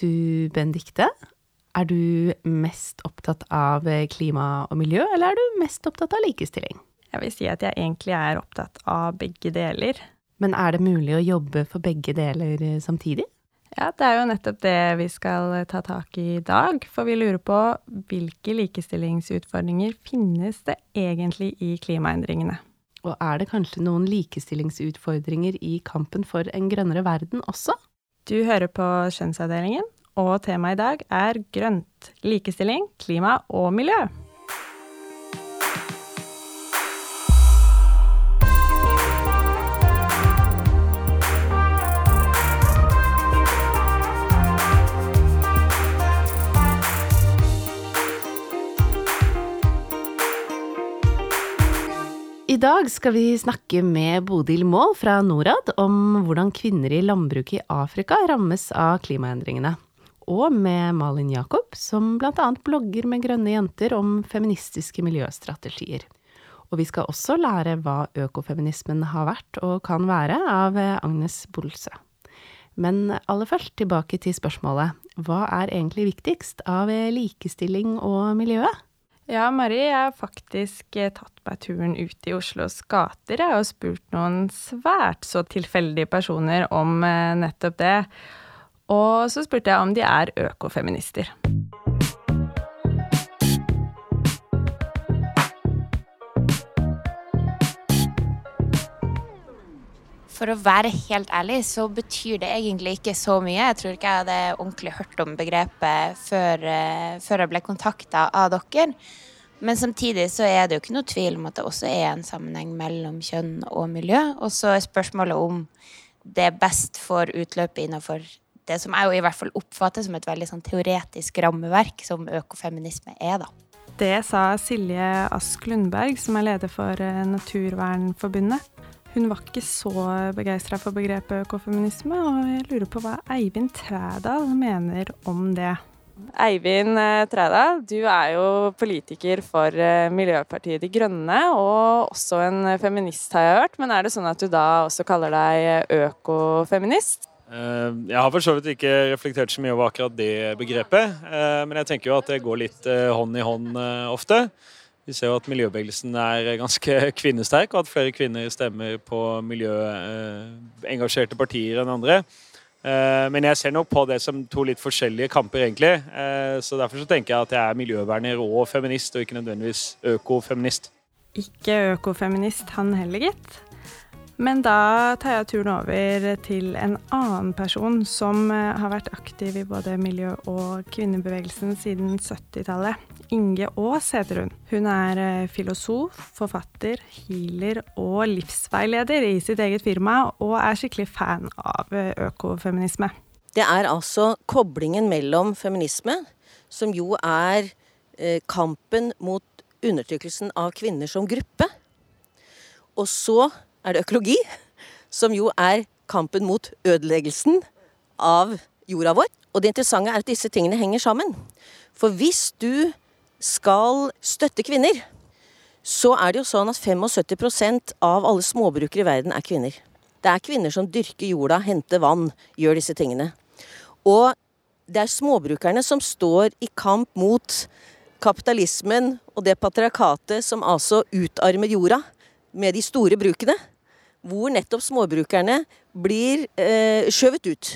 Du, Benedikte, er du mest opptatt av klima og miljø, eller er du mest opptatt av likestilling? Jeg vil si at jeg egentlig er opptatt av begge deler. Men er det mulig å jobbe for begge deler samtidig? Ja, det er jo nettopp det vi skal ta tak i i dag. For vi lurer på hvilke likestillingsutfordringer finnes det egentlig i klimaendringene? Og er det kanskje noen likestillingsutfordringer i kampen for en grønnere verden også? Du hører på Kjønnsavdelingen, og temaet i dag er grønt. Likestilling, klima og miljø. I dag skal vi snakke med Bodil Mål fra Norad om hvordan kvinner i landbruket i Afrika rammes av klimaendringene. Og med Malin Jakob, som annet blogger med grønne jenter om feministiske miljøstrategier. Og vi skal også lære hva økofeminismen har vært og kan være, av Agnes Bolse. Men aller først tilbake til spørsmålet hva er egentlig viktigst av likestilling og miljøet? Ja, Mari, jeg har faktisk eh, tatt meg turen ut i Oslos gater jeg, og spurt noen svært så tilfeldige personer om eh, nettopp det. Og så spurte jeg om de er økofeminister. For å være helt ærlig, så betyr det egentlig ikke så mye. Jeg tror ikke jeg hadde ordentlig hørt om begrepet før, uh, før jeg ble kontakta av dere. Men samtidig så er det jo ikke noe tvil om at det også er en sammenheng mellom kjønn og miljø. Og så er spørsmålet om det er best for utløpet innenfor det som jeg jo i hvert fall oppfatter som et veldig sånn teoretisk rammeverk, som økofeminisme er, da. Det sa Silje Ask Lundberg, som er leder for eh, Naturvernforbundet. Hun var ikke så begeistra for begrepet økofeminisme, og jeg lurer på hva Eivind Trædal mener om det. Eivind eh, Trædal, du er jo politiker for eh, Miljøpartiet De Grønne, og også en feminist, har jeg hørt. Men er det sånn at du da også kaller deg økofeminist? Eh, jeg har for så vidt ikke reflektert så mye over akkurat det begrepet, men jeg tenker jo at det går litt hånd i hånd ofte. Vi ser jo at miljøbevegelsen er ganske kvinnesterk, og at flere kvinner stemmer på miljøengasjerte partier enn andre. Eh, men jeg ser nok på det som to litt forskjellige kamper, egentlig. Eh, så derfor så tenker jeg at jeg er miljøverner og feminist, og ikke nødvendigvis økofeminist. Ikke økofeminist han heller, gitt. Men da tar jeg turen over til en annen person som eh, har vært aktiv i både miljø- og kvinnebevegelsen siden 70-tallet. Inge Aas heter hun. Hun er eh, filosof, forfatter, healer og livsveileder i sitt eget firma, og er skikkelig fan av eh, økofeminisme. Det er altså koblingen mellom feminisme, som jo er kampen mot undertrykkelsen av kvinner som gruppe, og så er det økologi, som jo er kampen mot ødeleggelsen av jorda vår. Og det interessante er at disse tingene henger sammen. For hvis du skal støtte kvinner, så er det jo sånn at 75% av alle småbrukere i verden er kvinner. Det er kvinner som dyrker jorda, henter vann, gjør disse tingene. Og det er småbrukerne som står i kamp mot kapitalismen og det patriarkatet som altså utarmer jorda med de store brukene hvor nettopp småbrukerne blir eh, skjøvet ut.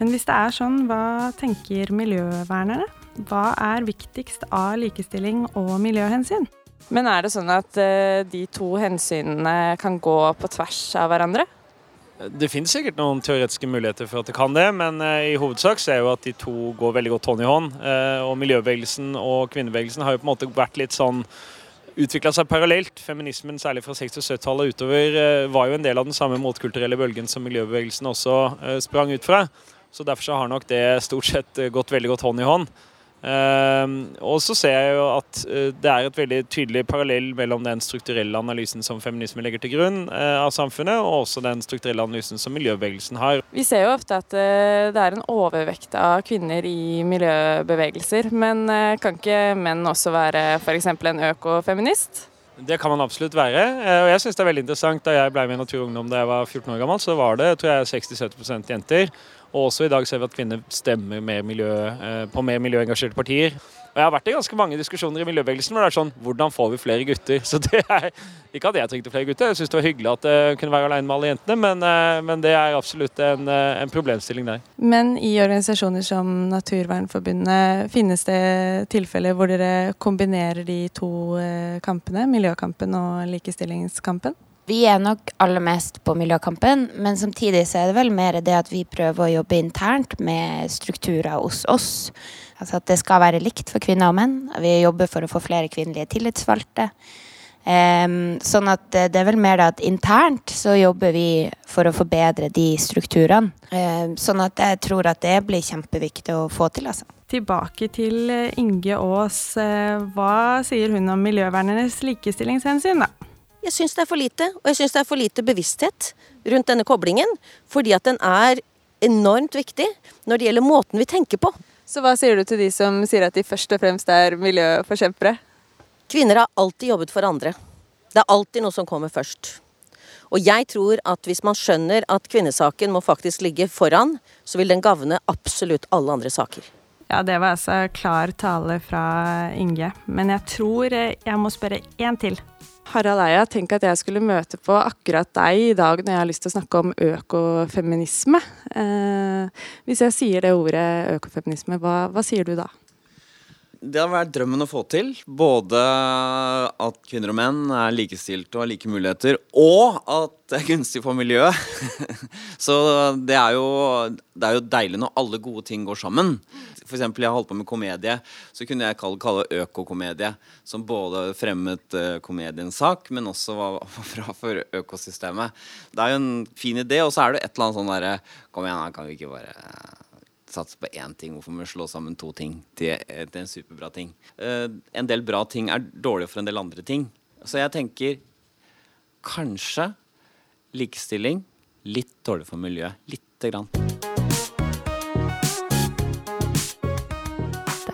Men hvis det er sånn, hva tenker miljøvernerne? Hva er viktigst av likestilling og miljøhensyn? Men er det sånn at eh, de to hensynene kan gå på tvers av hverandre? Det finnes sikkert noen teoretiske muligheter for at det kan det, men eh, i hovedsak så er jo at de to går veldig godt hånd i hånd. Eh, og miljøbevegelsen og kvinnebevegelsen har jo på en måte vært litt sånn utvikla seg parallelt. Feminismen, særlig fra 60- og 70-tallet utover, eh, var jo en del av den samme motkulturelle bølgen som miljøbevegelsen også eh, sprang ut fra. Så Derfor så har nok det stort sett eh, gått veldig godt hånd i hånd. Ehm, og så ser jeg jo at eh, det er et veldig tydelig parallell mellom den strukturelle analysen som feminisme legger til grunn eh, av samfunnet, og også den strukturelle analysen som miljøbevegelsen har. Vi ser jo ofte at eh, det er en overvekt av kvinner i miljøbevegelser, men kan ikke menn også være f.eks. en økofeminist? Det kan man absolutt være. og jeg synes det er veldig interessant. Da jeg ble med i Natur og Ungdom da jeg var 14 år gammel, så var det tror jeg, 60-70% jenter. Og også i dag ser vi at kvinner stemmer mer miljø, eh, på mer miljøengasjerte partier. Og jeg har vært i ganske mange diskusjoner i miljøbevegelsen hvor det er sånn Hvordan får vi flere gutter? Så det er Ikke at jeg trengte flere gutter, jeg syns det var hyggelig at jeg kunne være alene med alle jentene, men, eh, men det er absolutt en, eh, en, problemstilling der. Men i organisasjoner som Naturvernforbundet, finnes det tilfeller hvor dere kombinerer de to eh, kampene, miljøkampen og likestillingskampen? Vi er nok aller mest på miljøkampen, men samtidig så er det vel mer det at vi prøver å jobbe internt med strukturer hos oss. Altså at det skal være likt for kvinner og menn. Vi jobber for å få flere kvinnelige tillitsvalgte. Um, sånn at det er vel mer det at internt så jobber vi for å forbedre de strukturene. Um, sånn at jeg tror at det blir kjempeviktig å få til, altså. Tilbake til eh, Inge Aas. Eh, hva sier hun om miljøvernernes likestillingshensyn, da? Jeg syns det er for lite, og jeg syns det er for lite bevissthet rundt denne koblingen. Fordi at den er enormt viktig når det gjelder måten vi tenker på. Så hva sier du til de som sier at de først og fremst er miljøforkjempere? Kvinner har alltid jobbet for andre. Det er alltid noe som kommer først. Og jeg tror at hvis man skjønner at kvinnesaken må faktisk ligge foran, så vil den gagne absolutt alle andre saker. Ja, det var altså klar tale fra Inge. Men jeg tror jeg må spørre én til. Harald Eia, tenk at jeg skulle møte på akkurat deg i dag når jeg har lyst til å snakke om økofeminisme. Eh, hvis jeg sier det ordet økofeminisme, hva, hva sier du da? Det har vært drømmen å få til. Både at kvinner og menn er likestilte og har like muligheter, og at det er gunstig for miljøet. Så det er, jo, det er jo deilig når alle gode ting går sammen. For eksempel, jeg holdt på med komedie, så kunne jeg kalle, kalle økokomedie. Som både fremmet uh, komediens sak, men også var, var bra for økosystemet. Det er jo en fin idé, og så er det et eller annet sånn derre Kom igjen, kan vi ikke bare satse på én ting. Hvorfor må vi slå sammen to ting til, til en superbra ting? Uh, en del bra ting er dårlige for en del andre ting. Så jeg tenker kanskje likestilling litt dårlig for miljøet. Lite grann.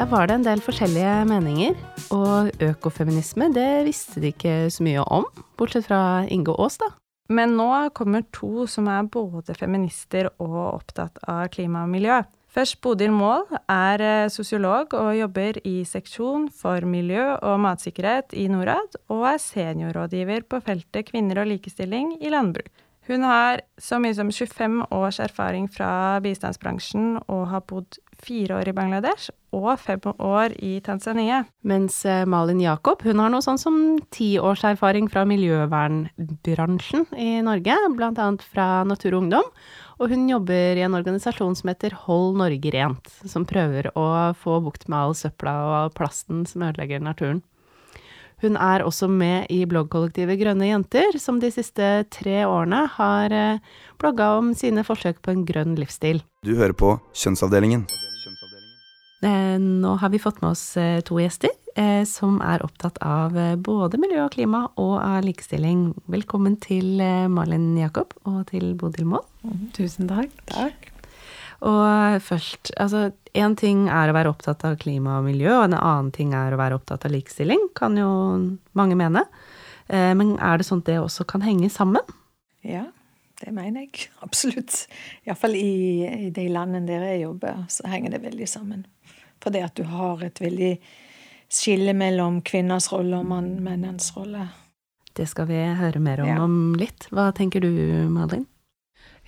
Der var det en del forskjellige meninger. Og økofeminisme, det visste de ikke så mye om, bortsett fra Inge Aas, da. Men nå kommer to som er både feminister og opptatt av klima og miljø. Først Bodil Mål er eh, sosiolog og jobber i seksjon for miljø og matsikkerhet i Norad, og er seniorrådgiver på feltet kvinner og likestilling i landbruk. Hun har så mye som 25 års erfaring fra bistandsbransjen og har bodd fire år i Bangladesh og fem år i Tanzania. Mens eh, Malin Jakob hun har noe sånn som ti års erfaring fra miljøvernbransjen i Norge, bl.a. fra Natur og Ungdom. Og hun jobber i en organisasjon som heter Hold Norge rent, som prøver å få bukt med all søpla og plasten som ødelegger naturen. Hun er også med i bloggkollektivet Grønne jenter, som de siste tre årene har eh, blogga om sine forsøk på en grønn livsstil. Du hører på Kjønnsavdelingen. Eh, nå har vi fått med oss eh, to gjester eh, som er opptatt av både miljø og klima og av likestilling. Velkommen til Malin Jakob og til Bodil Moll. Tusen takk. Takk. Og først, altså én ting er å være opptatt av klima og miljø, og en annen ting er å være opptatt av likestilling, kan jo mange mene. Men er det sånn at det også kan henge sammen? Ja, det mener jeg absolutt. Iallfall i, i de landene der jeg jobber, så henger det veldig sammen. For det at du har et veldig skille mellom kvinners rolle og mann, mennens rolle. Det skal vi høre mer om ja. om litt. Hva tenker du, Malin?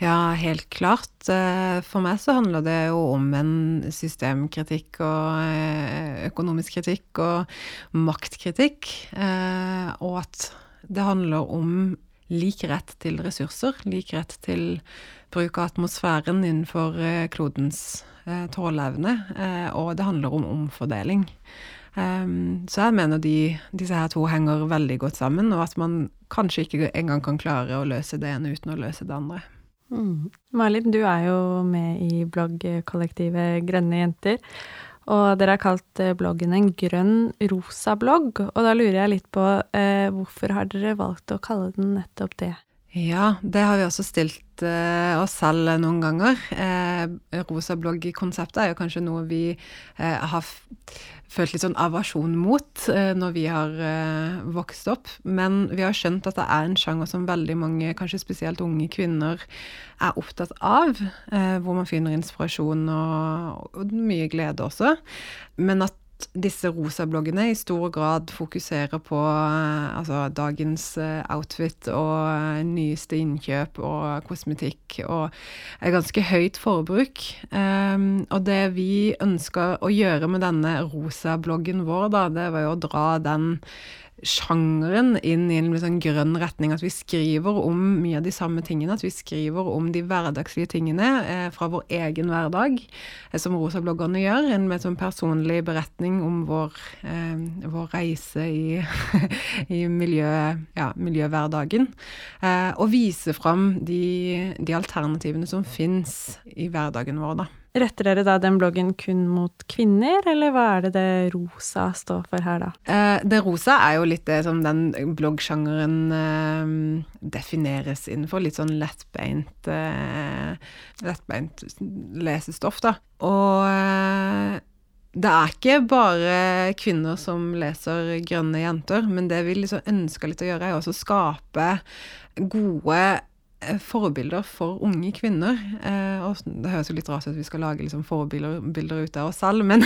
Ja, helt klart. Eh, for meg så handler det jo om en systemkritikk og eh, økonomisk kritikk og maktkritikk. Eh, og at det handler om lik rett til ressurser, lik rett til bruk av atmosfæren innenfor klodens tåleevne, og det handler om omfordeling. Så jeg mener de, disse her to henger veldig godt sammen, og at man kanskje ikke engang kan klare å løse det ene uten å løse det andre. Mm. Malin, du er jo med i bloggkollektivet Grønne jenter. Og dere har kalt eh, bloggen en grønn rosa blogg. Og da lurer jeg litt på eh, hvorfor har dere valgt å kalle den nettopp det? Ja, det har vi også stilt uh, oss selv noen ganger. Uh, rosa blogg-konseptet er jo kanskje noe vi uh, har følt litt sånn avasjon mot når vi har vokst opp. Men vi har skjønt at det er en sjanger som veldig mange, kanskje spesielt unge kvinner, er opptatt av. hvor man finner inspirasjon og, og mye glede også. Men at disse rosa-bloggene i stor grad fokuserer på eh, altså, dagens eh, outfit og eh, nyeste innkjøp og kosmetikk og er ganske høyt forbruk. Um, og det vi ønska å gjøre med denne rosa-bloggen vår, da, det var jo å dra den sjangeren inn i en sånn grønn retning. At vi skriver om mye av de samme tingene. At vi skriver om de hverdagslige tingene eh, fra vår egen hverdag, eh, som rosabloggerne gjør. En med sånn personlig beretning om vår, eh, vår reise i, i miljø, ja, miljøhverdagen. Eh, og vise fram de, de alternativene som fins i hverdagen vår, da. Retter dere da den bloggen kun mot kvinner, eller hva er det det rosa står for her, da? Eh, det rosa er jo litt det som den bloggsjangeren eh, defineres innenfor. Litt sånn lettbeint, eh, lettbeint lesestoff, da. Og eh, det er ikke bare kvinner som leser Grønne jenter, men det vi liksom ønsker litt å gjøre, er også å skape gode forbilder for unge kvinner. Eh, og det høres jo litt rart ut at vi skal lage liksom forbilder ut av oss selv, men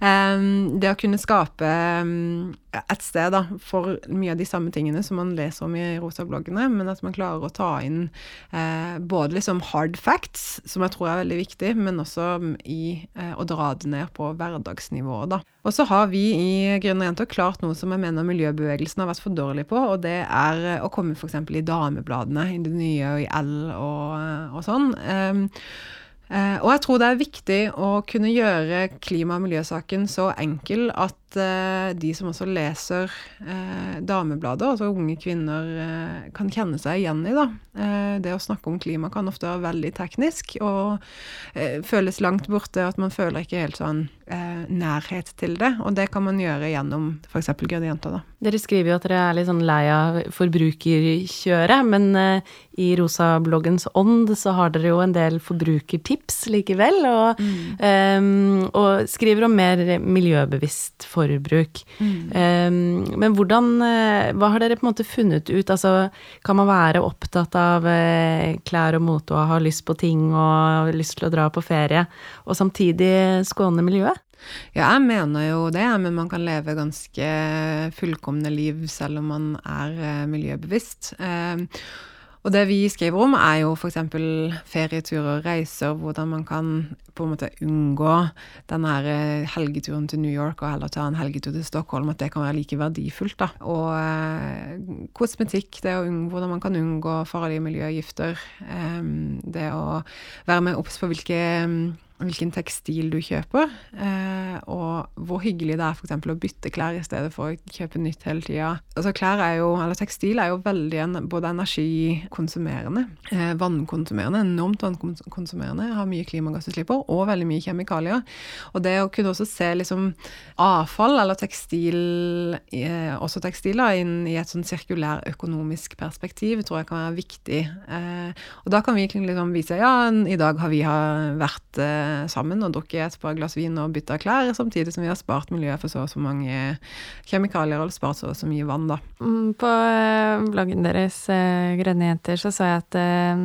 um, det å kunne skape um, et sted da, for mye av de samme tingene som man leser om i rosa-bloggene, men at man klarer å ta inn eh, både liksom hard facts, som jeg tror er veldig viktig, men også i eh, å dra det ned på hverdagsnivået, da. Og så har vi i Grønne jenter klart noe som jeg mener miljøbevegelsen har vært for dårlig på, og det er å komme f.eks. i damebladene, i det nye og i L og, og sånn. Um, og jeg tror det er viktig å kunne gjøre klima- og miljøsaken så enkel at uh, de som også leser uh, damebladet, altså unge kvinner, uh, kan kjenne seg igjen i. da. det å snakke om klima kan ofte være veldig teknisk og føles langt borte, at man føler ikke helt sånn nærhet til det. Og det kan man gjøre gjennom f.eks. gradienter. da. Dere skriver jo at dere er litt sånn lei av forbrukerkjøret, men i Rosa-bloggens ånd så har dere jo en del forbrukertips likevel, og, mm. um, og skriver om mer miljøbevisst forbruk forbruk. Mm. Men hvordan eh, Hva har dere på en måte funnet ut? Altså, kan man være opptatt av uh, klær og mote og ha lyst på ting og lyst til å dra på ferie, og samtidig skåne miljøet? Ja, jeg mener jo det, men man kan leve ganske fullkomne liv selv om man er uh, miljøbevisst. Uh, og det vi skriver om, er jo f.eks. ferieturer, reiser, hvordan man kan på en måte unngå den her eh, helgeturen til New York og heller ta en helgetur til Stockholm, at det kan være like verdifullt. da. Og eh, kosmetikk, det å unngå, hvordan man kan unngå farlige miljøgifter. Eh, det å være med obs på hvilke hvilken tekstil du kjøper, eh, og hvor hyggelig det er f.eks. å bytte klær i stedet for å kjøpe nytt hele tida. Altså klær er jo, eller tekstil er jo veldig både energikonsumerende, eh, vannkonsumerende, enormt vannkonsumerende, har mye klimagassutslipp og veldig mye kjemikalier. Og det å kunne også se liksom avfall eller tekstil, eh, også tekstiler, inn i et sånn sirkulær økonomisk perspektiv, tror jeg kan være viktig. Og da kan vi liksom vise ja, i dag har vi vært sammen og drukket et par glass vin og bytta klær, samtidig som vi har spart miljøet for så og så mange kjemikalier og spart så og så mye vann, da. Mm, på eh, bloggen deres, eh, Grønne jenter, så sa jeg at eh,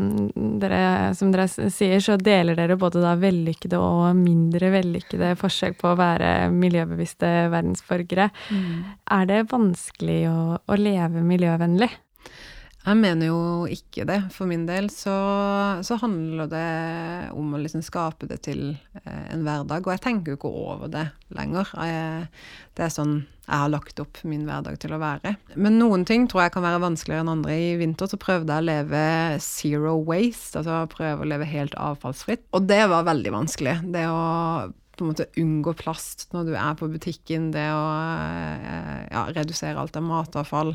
dere, som dere sier, så deler dere både da vellykkede og mindre vellykkede forskjell på å være miljøbevisste verdensborgere. Mm. Er det vanskelig å, å leve miljøvennlig? Jeg mener jo ikke det. For min del så, så handler det om å liksom skape det til eh, en hverdag. Og jeg tenker jo ikke over det lenger. Jeg, det er sånn jeg har lagt opp min hverdag til å være. Men noen ting tror jeg kan være vanskeligere enn andre. I vinter så prøvde jeg å leve zero waste, altså prøve å leve helt avfallsfritt. Og det var veldig vanskelig. Det å på en måte unngå plast når du er på butikken, det å eh, ja, redusere alt av matavfall.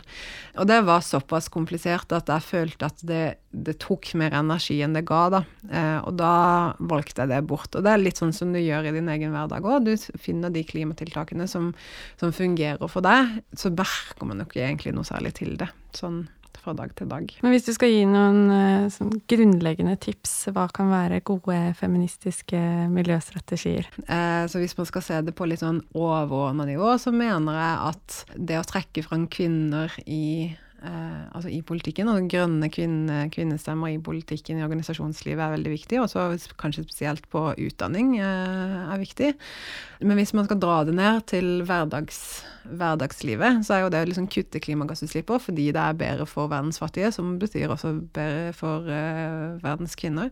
Og det var såpass komplisert at jeg følte at det, det tok mer energi enn det ga, da. Eh, og da valgte jeg det bort. Og det er litt sånn som du gjør i din egen hverdag òg. Du finner de klimatiltakene som, som fungerer for deg, så merker man jo ikke egentlig noe særlig til det. Sånn fra dag til dag. Men hvis du skal gi noen uh, sånn grunnleggende tips, hva kan være gode feministiske miljøstrategier? Eh, så hvis man skal se det på litt sånn overordna nivå, så mener jeg at det å trekke fram kvinner i eh, altså i politikken, og grønne kvinne, kvinnestemmer i politikken i organisasjonslivet er veldig viktig, og kanskje spesielt på utdanning eh, er viktig. Men hvis man skal dra det ned til hverdags, hverdagslivet, så er jo det å liksom kutte klimagassutslippene fordi det er bedre for verdens fattige, som betyr også bedre for eh, verdens kvinner.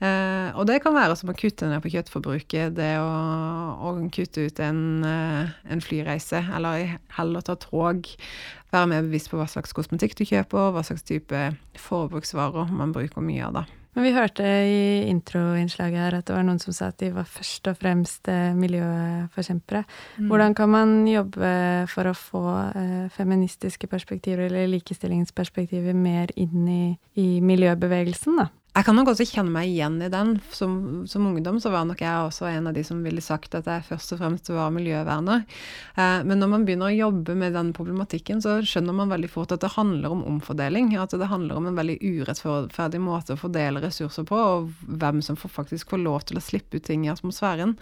Eh, og det kan være som å kutte ned på kjøttforbruket, det å, å kutte ut en, eh, en flyreise, eller heller ta tog være mer bevisst på hva slags kosmetikk du kjøper, hva slags type forbruksvarer man bruker mye av. da. Men vi hørte i introinnslaget her at det var noen som sa at de var først og fremst eh, miljøforkjempere. Mm. Hvordan kan man jobbe for å få eh, feministiske perspektiver eller likestillingsperspektiver mer inn i, i miljøbevegelsen, da? Jeg kan nok også kjenne meg igjen i den. Som, som, ungdom så var nok jeg også en av de som ville sagt at jeg først og fremst var miljøverner. Eh, men når man begynner å jobbe med den problematikken, så skjønner man veldig fort at det handler om omfordeling. At det handler om en veldig urettferdig måte å fordele ressurser på, og hvem som faktisk får lov til å slippe ut ting i atmosfæren.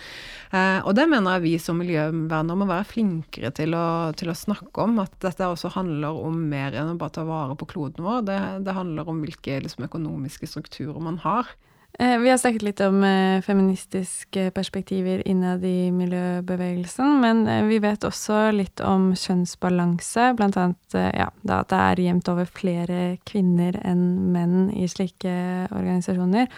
Eh, og det mener jeg vi som miljøverner må være flinkere til å, til å, snakke om. At dette også handler om mer enn å bare ta vare på kloden vår. Det, det handler om hvilke liksom, økonomiske strukturer strukturer man har. Eh, vi har snakket litt om eh, feministiske perspektiver innad i miljøbevegelsen, men eh, vi vet også litt om kjønnsbalanse, blant annet ja, at det er jevnt over flere kvinner enn menn i slike organisasjoner.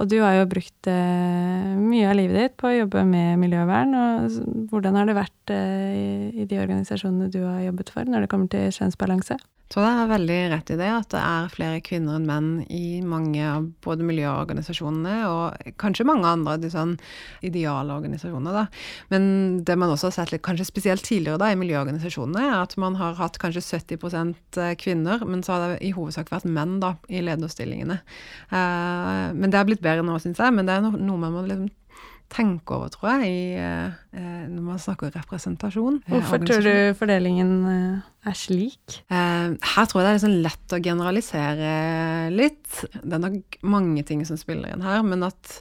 Og du har jo brukt mye av livet ditt på å jobbe med miljøvern. og Hvordan har det vært i de organisasjonene du har jobbet for, når det kommer til kjønnsbalanse? Så det er veldig rett i det, at det er flere kvinner enn menn i mange av både miljøorganisasjonene og kanskje mange andre de sånn ideale organisasjoner. Da. Men det man også har sett litt, kanskje spesielt tidligere da, i miljøorganisasjonene, er at man har hatt kanskje 70 eh, kvinner, men så har det i hovedsak vært menn da, i lederstillingene. Eh, men det har blitt bedre nå, syns jeg. Men det er noe man må liksom tenke over, tror jeg, i, eh, når man snakker representasjon. Hvorfor tror du fordelingen er slik? Eh, her tror jeg det er liksom lett å generalisere litt. Det er nok mange ting som spiller inn her, men at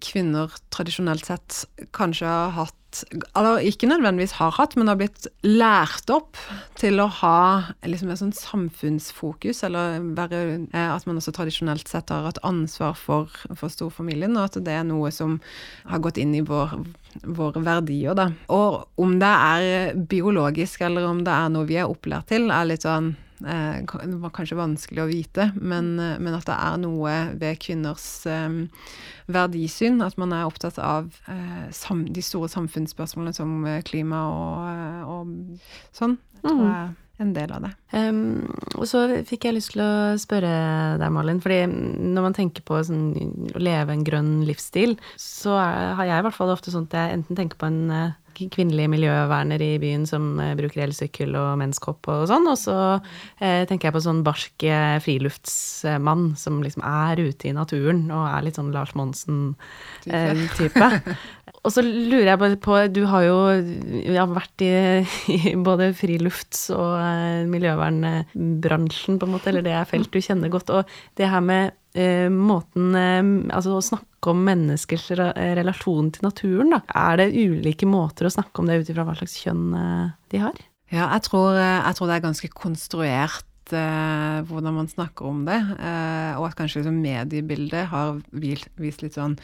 kvinner tradisjonelt sett kanskje har hatt Eller ikke nødvendigvis har hatt, men har blitt lært opp til å ha liksom et sånt samfunnsfokus, eller være, eh, at man også tradisjonelt sett har hatt ansvar for, for storfamilien, og at det er noe som har gått inn i vår våre verdier, da. Og om det er biologisk eller om det er noe vi er opplært til, er litt sånn eh, kanskje vanskelig å vite, men, eh, men, at det er noe ved kvinners eh, verdisyn, at man er opptatt av de store samfunnsspørsmålene som klima og, og sånn. Jeg tror mm. er en del av det. Um, og så fikk jeg lyst til å spørre deg, Malin, fordi når man tenker på sånn, å leve en grønn livsstil, så er, har jeg i hvert fall ofte sånn at jeg enten tenker på en uh, kvinnelig miljøverner i byen som uh, bruker elsykkel og menskopp og sånn, og så eh, tenker jeg på sånn barsk friluftsmann som liksom er ute i naturen og er litt sånn Lars Monsen-type. Og så lurer jeg på, Du har jo ja, vært i, i, både frilufts- og eh, miljøvernbransjen, på en måte, eller det er felt du kjenner godt. Og det her med eh, måten eh, Altså å snakke om menneskers relasjon til naturen, da. Er det ulike måter å snakke om det ut ifra hva slags kjønn de har? Ja, jeg tror, jeg tror det er ganske konstruert uh, hvordan man snakker om det. Uh, og at kanskje liksom, mediebildet har vist litt sånn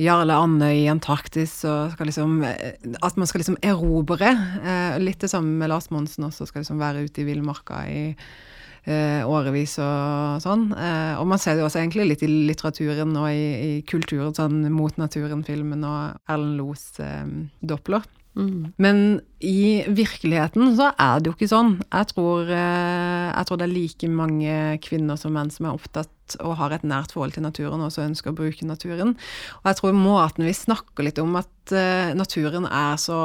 Jarle Andøy i Antarktis og skal liksom eh, At man skal liksom erobre. Uh, litt det samme med Lars Monsen også, skal liksom være ute i villmarka i årevis og sånn. og man ser det også egentlig litt i litteraturen og i, i kulturen, sånn Mot naturen-filmen og Erlend Loes Doppler. Men i virkeligheten så er det jo ikke sånn. Jeg tror, eh, jeg tror, det er like mange kvinner som menn som er opptatt og har et nært forhold til naturen og også ønsker å bruke naturen. Og jeg tror måten vi snakker litt om at uh, naturen er så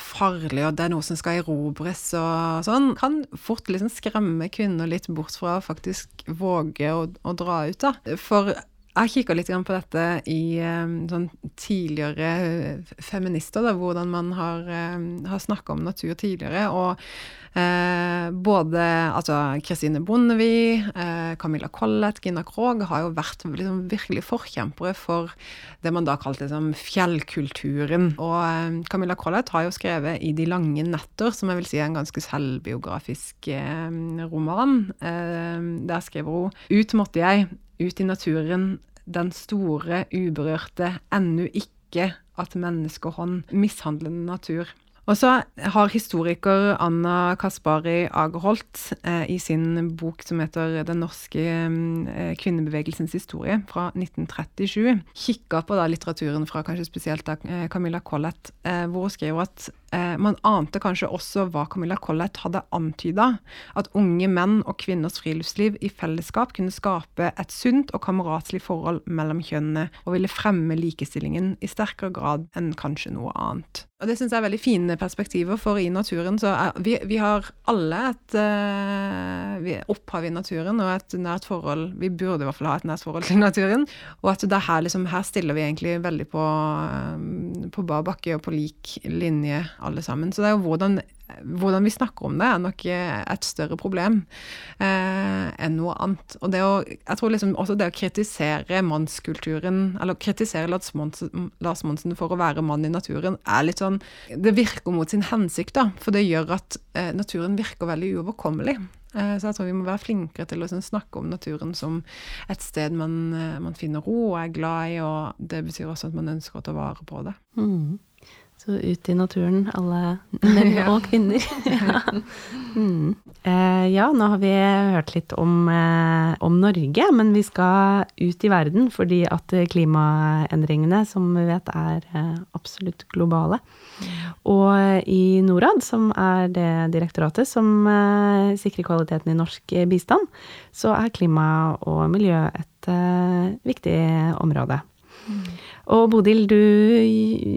farlig og det er noe som skal erobres og sånn, kan fort liksom skremme kvinner litt bort fra å faktisk våge å, å dra ut, da. For jeg kikka litt på dette i sånn tidligere feminister, da, hvordan man har, har snakka om natur tidligere. og Eh, både altså Kristine Bondevie, eh, Camilla Collett, Gina Krog har jo vært liksom, virkelig forkjempere for det man da kalte liksom, fjellkulturen. Og eh, Camilla Collett har jo skrevet i De lange netter, som jeg vil si er en ganske selvbiografisk eh, roman. Eh, der skriver hun Ut måtte jeg, ut i naturen, den store, uberørte, ennå ikke at menneskehånd mishandlende natur. Og så har historiker Anna Kaspari Agerholt eh, i sin bok som heter 'Den norske eh, kvinnebevegelsens historie' fra 1937 kikka på da litteraturen fra kanskje spesielt da, eh, Camilla Collett, eh, hvor hun skriver at man ante kanskje også hva Camilla Collett hadde antyda, at unge menn og kvinners friluftsliv i fellesskap kunne skape et sunt og kameratslig forhold mellom kjønnene, og ville fremme likestillingen i sterkere grad enn kanskje noe annet. Og det syns jeg er veldig fine perspektiver, for i naturen så er vi, vi har alle et uh, opphav i naturen og et nært forhold Vi burde i hvert fall ha et nært forhold til naturen. Og at det her, liksom, her stiller vi egentlig veldig på, um, på bar bakke og på lik linje, alle sammen. Så det er jo hvordan hvordan vi snakker om det, er nok et større problem eh, enn noe annet. Og det å, jeg tror liksom også det å kritisere mannskulturen, eller kritisere Lars Monsen, Lars Monsen for å være mann i naturen, er litt sånn Det virker mot sin hensikt, da. For det gjør at eh, naturen virker veldig uoverkommelig. Eh, så jeg tror vi må være flinkere til å sånn, snakke om naturen som et sted man, eh, man, finner ro og er glad i, og det betyr også at man ønsker å ta vare på det. Mm. Så ut i naturen, alle menn og kvinner. ja. Mm. Eh, ja. nå har vi hørt litt om, eh, om, Norge, men vi skal ut i verden fordi at klimaendringene, som vi vet, er eh, absolutt globale. Og i Norad, som er det direktoratet som eh, sikrer kvaliteten i norsk bistand, så er klima og miljø et eh, viktig område. Mm. Og Bodil, du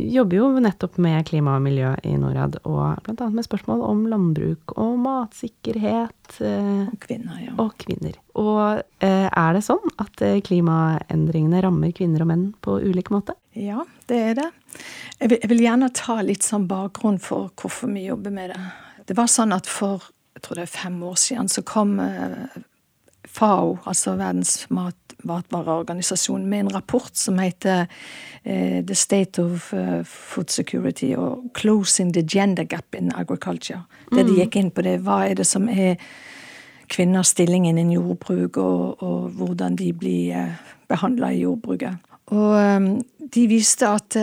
jobber jo nettopp med klima og miljø i Norad, og bl.a. med spørsmål om landbruk og matsikkerhet. Eh, og kvinner, ja. Og kvinner. Og eh, er det sånn at eh, klimaendringene rammer kvinner og menn på ulik måte? Ja, det er det. Jeg vil, jeg vil gjerne ta litt sånn bakgrunn for hvorfor vi jobber med det. Det var sånn at for jeg tror det er fem år siden så kom FAO, altså Verdens mat matvareorganisasjon med en rapport som heter uh, The State of uh, Food Security og Closing the Gender Gap in Agriculture. Det de mm. gikk inn på det, hva er det som er kvinners stilling innen jordbruk, og, og hvordan de blir uh, behandla i jordbruket. Og de viste at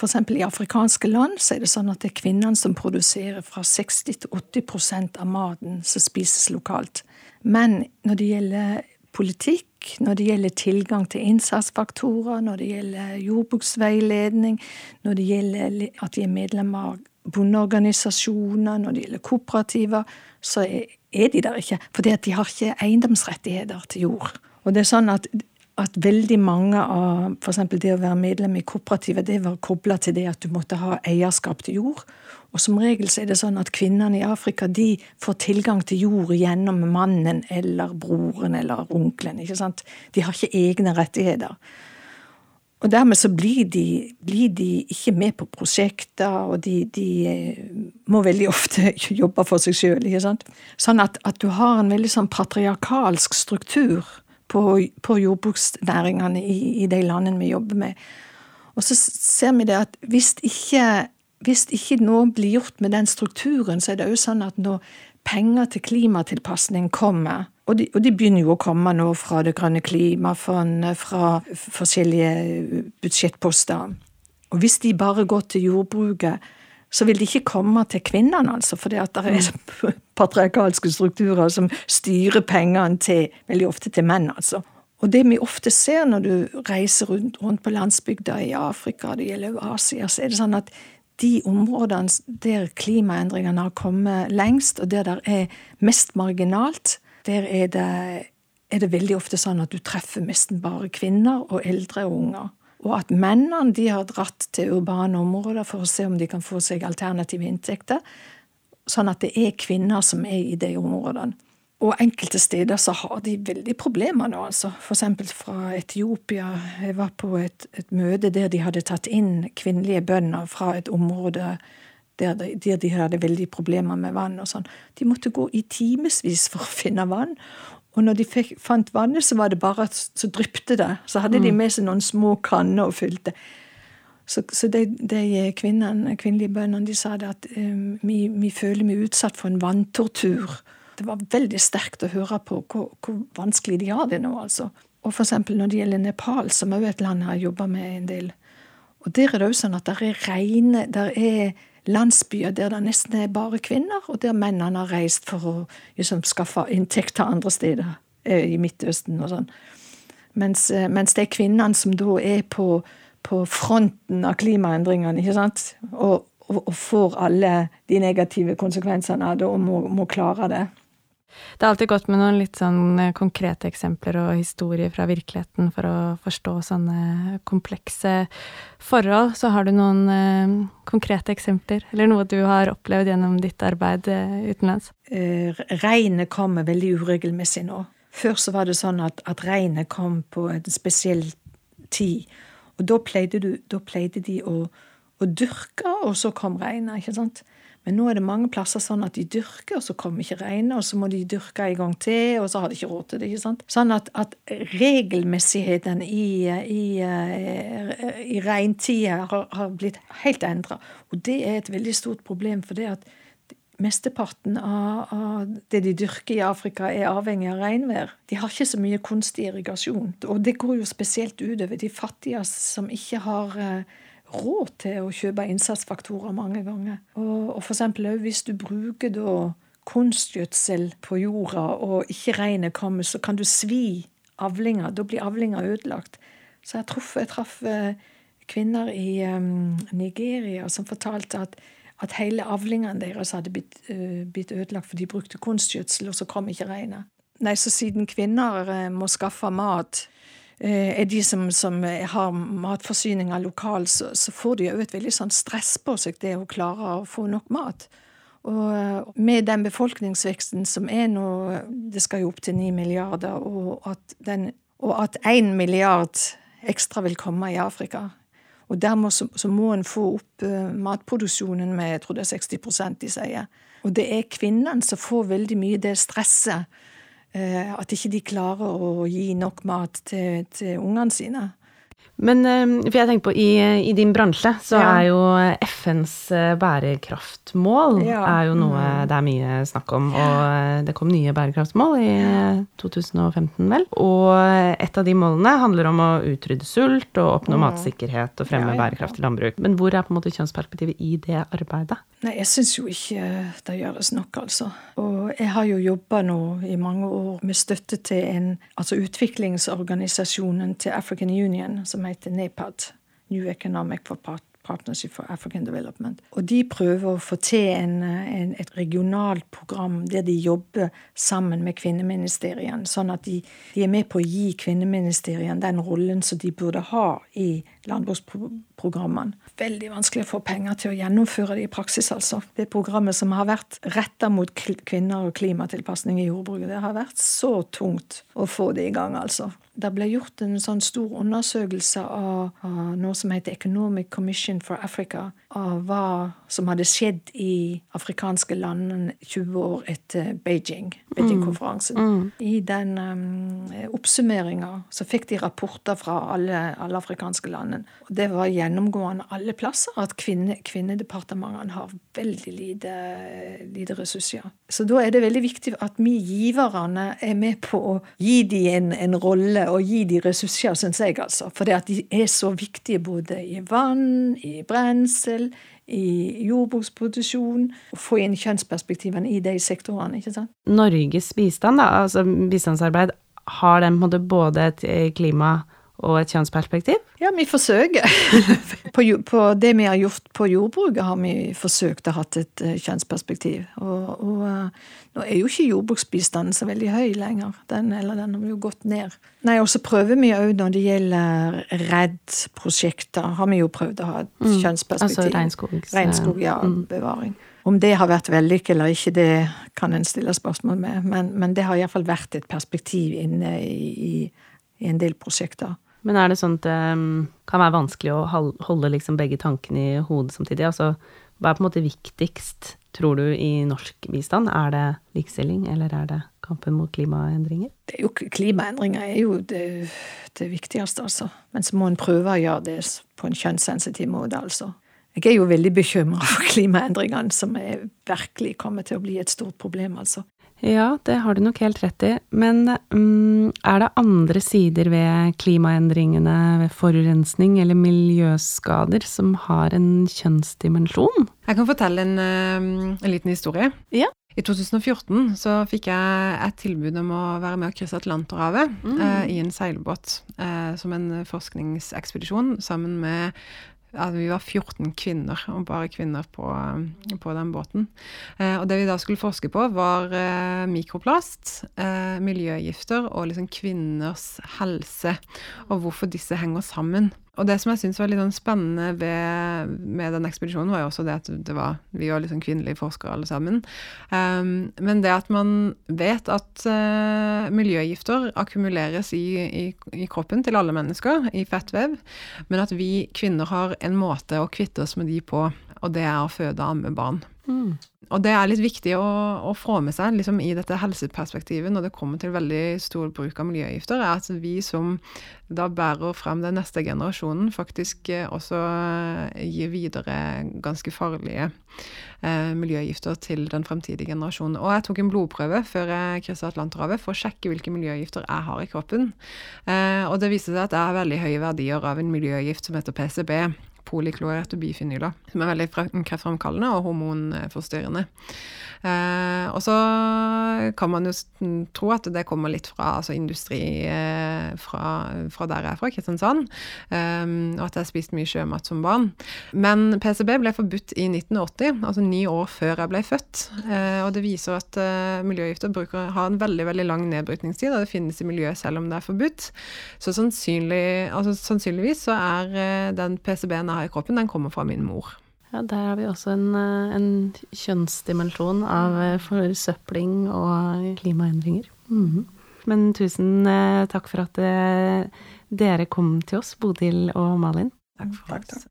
F.eks. i afrikanske land så er det sånn at det er kvinnene som produserer fra 60 til 80% av maten som spises lokalt. Men når det gjelder politikk, når det gjelder tilgang til innsatsfaktorer, når det gjelder jordbruksveiledning, når det gjelder at de er medlemmer av bondeorganisasjoner, når det gjelder kooperativer, så er de der ikke. Fordi de har ikke eiendomsrettigheter til jord. Og det er sånn at, at veldig mange av f.eks. det å være medlem i kooperativet, det var kobla til det at du måtte ha eierskap til jord. Og som regel så er det sånn at kvinnene i Afrika de får tilgang til jord gjennom mannen eller broren eller onkelen. ikke sant? De har ikke egne rettigheter. Og dermed så blir de, blir de ikke med på prosjekter, og de, de eh, må veldig ofte jobbe for seg sjøl. Sånn at, at, du har en veldig sånn patriarkalsk struktur på, på jordbruksnæringene i, i de landene vi jobber med. Og så ser vi det at hvis ikke hvis ikke noe blir gjort med den strukturen, så er det òg sånn at når penger til klimatilpasning kommer, og de, og de, begynner jo å komme nå fra Det grønne klimafondet, fra forskjellige budsjettposter Og hvis de bare går til jordbruket, så vil de ikke komme til kvinnene, altså, for det er mm. patriarkalske strukturer som styrer pengene til, veldig ofte til menn, altså. Og det vi ofte ser når du reiser rundt, rundt på landsbygda i Afrika, det gjelder Asia, så er det sånn at de områdene der klimaendringene har kommet lengst, og der det er mest marginalt, der er det, er det veldig ofte sånn at du treffer nesten bare kvinner og eldre og unger. Og at mennene de har dratt til urbane områder for å se om de kan få seg alternative inntekter. Sånn at det er kvinner som er i de områdene. Og enkelte steder så har de veldig problemer nå, altså. Eksempel fra Etiopia. Jeg var på et, et møte der de hadde tatt inn kvinnelige bønder fra et område der de, der de hadde veldig problemer med vann og sånn. De måtte gå i timevis for å finne vann. Og når de fikk, fant vannet, så var det bare så dryppte det. Så hadde mm. de med seg noen små kanner og fylte. Så, så de, de kvinnen, kvinnelige bøndene de sa det at um, vi, vi, føler vi er utsatt for en vanntortur det var veldig sterkt å høre på hvor, hvor vanskelig de har det nå, altså. Og eksempel når det gjelder Nepal, som er et land jeg har jobba med en del. Og der er det òg sånn at det er reine Der er landsbyer der det nesten er bare kvinner, og der mennene har reist for å liksom, skaffe til andre steder, eh, i Midtøsten og sånn. Mens, eh, mens det er kvinnene som da er på, på fronten av klimaendringene, ikke sant, og, og, og, får alle de negative konsekvensene av det, og må, må klare det. Det er alltid godt med noen litt sånn eh, konkrete eksempler og historier fra virkeligheten for å forstå sånne komplekse forhold. Så har du noen eh, konkrete eksempler, eller noe du har opplevd gjennom ditt arbeid eh, utenlands? Eh, regnet kommer veldig uregelmessig nå. Før så var det sånn at, at regnet kom på en spesiell tid. Og da pleide, du, da pleide de å, å dyrke, og så kom regnet. ikke sant? Men nå er det mange plasser sånn at de dyrker, og så kommer ikke regnet, og så må de dyrke en gang til, og så har de ikke råd til det. ikke sant? Sånn at, at regelmessigheten i, i, i regntida har, har, blitt helt endra. Og det er et veldig stort problem, for det at mesteparten av, av, det de dyrker i Afrika, er avhengig av regnvær. De har ikke så mye kunstig irrigasjon. Og det går jo spesielt utover de fattige som ikke har uh, råd til å kjøpe innsatsfaktorer mange ganger. Og, og eksempel hvis du bruker da kunstgjødsel på jorda, og ikke regnet kommer, så kan du svi avlinger. Da blir avlinger ødelagt. Så jeg traff, jeg traff eh, kvinner i um, Nigeria som fortalte at, at hele avlingene deres hadde blitt, uh, blitt, ødelagt, for de brukte kunstgjødsel, og så kom ikke regnet. Nei, så siden kvinner uh, må skaffe mat er de som, som har matforsyninga lokalt, så, så, får de jo et veldig sånn stress på seg, det å klare å få nok mat. Og eh, med den befolkningsveksten som er nå, det skal jo opp til ni milliarder, og at, den, og at én milliard ekstra vil komme i Afrika. Og dermed så, så må en få opp matproduksjonen med jeg tror det er 60% de sier. Og det er kvinnene som får veldig mye det stresset Eh, at ikke de klarer å gi nok mat til, til ungene sine. Men eh, for jeg tenker på, i, i din bransje så ja. er jo FNs eh, bærekraftmål ja. er jo noe mm. det er mye snakk om. Og det kom nye bærekraftsmål i 2015, vel. Og et av de målene handler om å utrydde sult og oppnå mm. matsikkerhet og fremme bærekraftig landbruk. Men hvor er på en måte kjønnsperspektivet i det arbeidet? Nei, jeg syns jo ikke det gjøres nok, altså. Og jeg har jo jobba nå i mange år med støtte til en, altså utviklingsorganisasjonen til African Union, som heter NEPAD, New Economic for Partnership for African Development. Og de prøver å få til en, en, et regionalt program der de jobber sammen med kvinneministeriene, sånn at de, de, er med på å gi kvinneministeriene den rollen som de burde ha i landbruksprogrammene. Veldig vanskelig å få penger til å gjennomføre det i praksis, altså. Det programmet som har vært retta mot kvinner og klimatilpasning i jordbruket, det har vært så tungt å få det i gang, altså. Det ble gjort en sånn stor undersøkelse av, av noe som heter Economic Commission for Africa, av hva som hadde skjedd i afrikanske land 20 år etter Beijing, Beijing-konferansen. Mm. Mm. I den um, oppsummeringa så fikk de rapporter fra alle, alle afrikanske landene. Og det var gjennomgående alle plasser at kvinne, kvinnedepartementene har veldig lite, lite, ressurser. Så da er det veldig viktig at vi giverne er med på å gi dem en, en rolle og gi dem ressurser, syns jeg, altså. For de er så viktige både i vann, i brensel, i jordbruksproduksjon, og få inn kjønnsperspektivene i de sektorene. ikke sant? Norges bistand, da, altså bistandsarbeid, har den på en måte både et klima- og et kjønnsperspektiv? Ja, vi forsøker. på, på, det vi har gjort på jordbruket, har vi forsøkt å ha et uh, kjønnsperspektiv. Og, og uh, nå er jo ikke jordbruksbistanden så veldig høy lenger. Den, eller den har jo gått ned. Nei, og så prøver vi òg når det gjelder REDD-prosjekter, har vi jo prøvd å ha et mm, kjønnsperspektiv. Altså regnskogs... Regnskog, ja. Mm. Bevaring. Om det har vært vellykket eller ikke, det kan en stille spørsmål med. Men, men det har iallfall vært et perspektiv inne i, i, i, en del prosjekter. Men er det sånn at det um, kan være vanskelig å holde liksom begge tankene i hodet samtidig? Altså, hva er på en måte viktigst, tror du, i norsk bistand? Er det likestilling, eller er det kampen mot klimaendringer? Er jo, klimaendringer er jo det, det viktigste, altså. Men så må en prøve å gjøre det på en kjønnssensitiv måte, altså. Jeg er jo veldig bekymra for klimaendringene, som er virkelig kommer til å bli et stort problem, altså. Ja, det har du nok helt rett i. Men um, er det andre sider ved klimaendringene, ved forurensning eller miljøskader, som har en kjønnsdimensjon? Jeg kan fortelle en, en liten historie. Ja. I 2014 så fikk jeg et tilbud om å være med og krysse Atlanterhavet mm. eh, i en seilbåt eh, som en forskningsekspedisjon sammen med ja, vi var 14 kvinner, og bare kvinner på, på den båten. Eh, og det vi da skulle forske på, var eh, mikroplast, eh, miljøgifter og liksom kvinners helse, og hvorfor disse henger sammen. Og det som jeg syntes var litt sånn spennende ved, med den ekspedisjonen, var jo også det at det var, vi var liksom kvinnelige forskere alle sammen. Um, men det at man vet at uh, miljøgifter akkumuleres i, i, i, kroppen til alle mennesker, i fettvev, men at vi kvinner har en måte å kvitte oss med de på, og det er å føde og amme barn. Mm. Og det er litt viktig å, å få med seg liksom, i dette helseperspektivet når det kommer til veldig stor bruk av miljøgifter, er at vi som da bærer frem den neste generasjonen, faktisk eh, også eh, gir videre ganske farlige eh, miljøgifter til den fremtidige generasjonen. Og jeg tok en blodprøve før jeg kryssa Atlanterhavet for å sjekke hvilke miljøgifter jeg har i kroppen. Eh, og det viste seg at jeg har veldig høye verdier av en miljøgift som heter PCB polyklorerte bifenyler, som er veldig kreftfremkallende og hormonforstyrrende. Eh, og så kan man jo tro at det kommer litt fra altså industri eh, fra, fra, der jeg er fra, Kristiansand, eh, og at jeg spiste mye sjømat som barn. Men PCB ble forbudt i 1980, altså ni år før jeg ble født. Eh, og det viser at eh, miljøgifter bruker, har en veldig veldig lang nedbrytningstid, og det finnes i miljøet selv om det er forbudt. Så sannsynlig, altså, sannsynligvis så er eh, den PCB-en jeg har i kroppen, den kommer fra min mor. Ja, der har vi også en, eh, en kjønnsdimensjon av eh, forsøpling og klimaendringer. Mm. Men tusen eh, takk for at dere kom til oss, Bodil og Malin. Takk for takk, takk.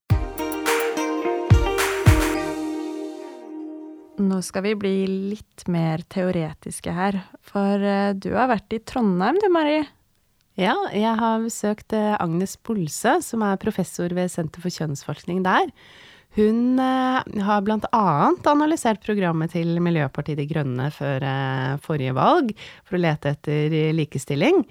Nå skal vi bli litt mer teoretiske her, for du har vært i Trondheim du, Mari? Ja, jeg har besøkt Agnes Bolse, som er professor ved Senter for kjønnsforskning der. Hun eh, har annet analysert programmet til Miljøpartiet De Grønne før eh, forrige valg, for å lete etter likestilling.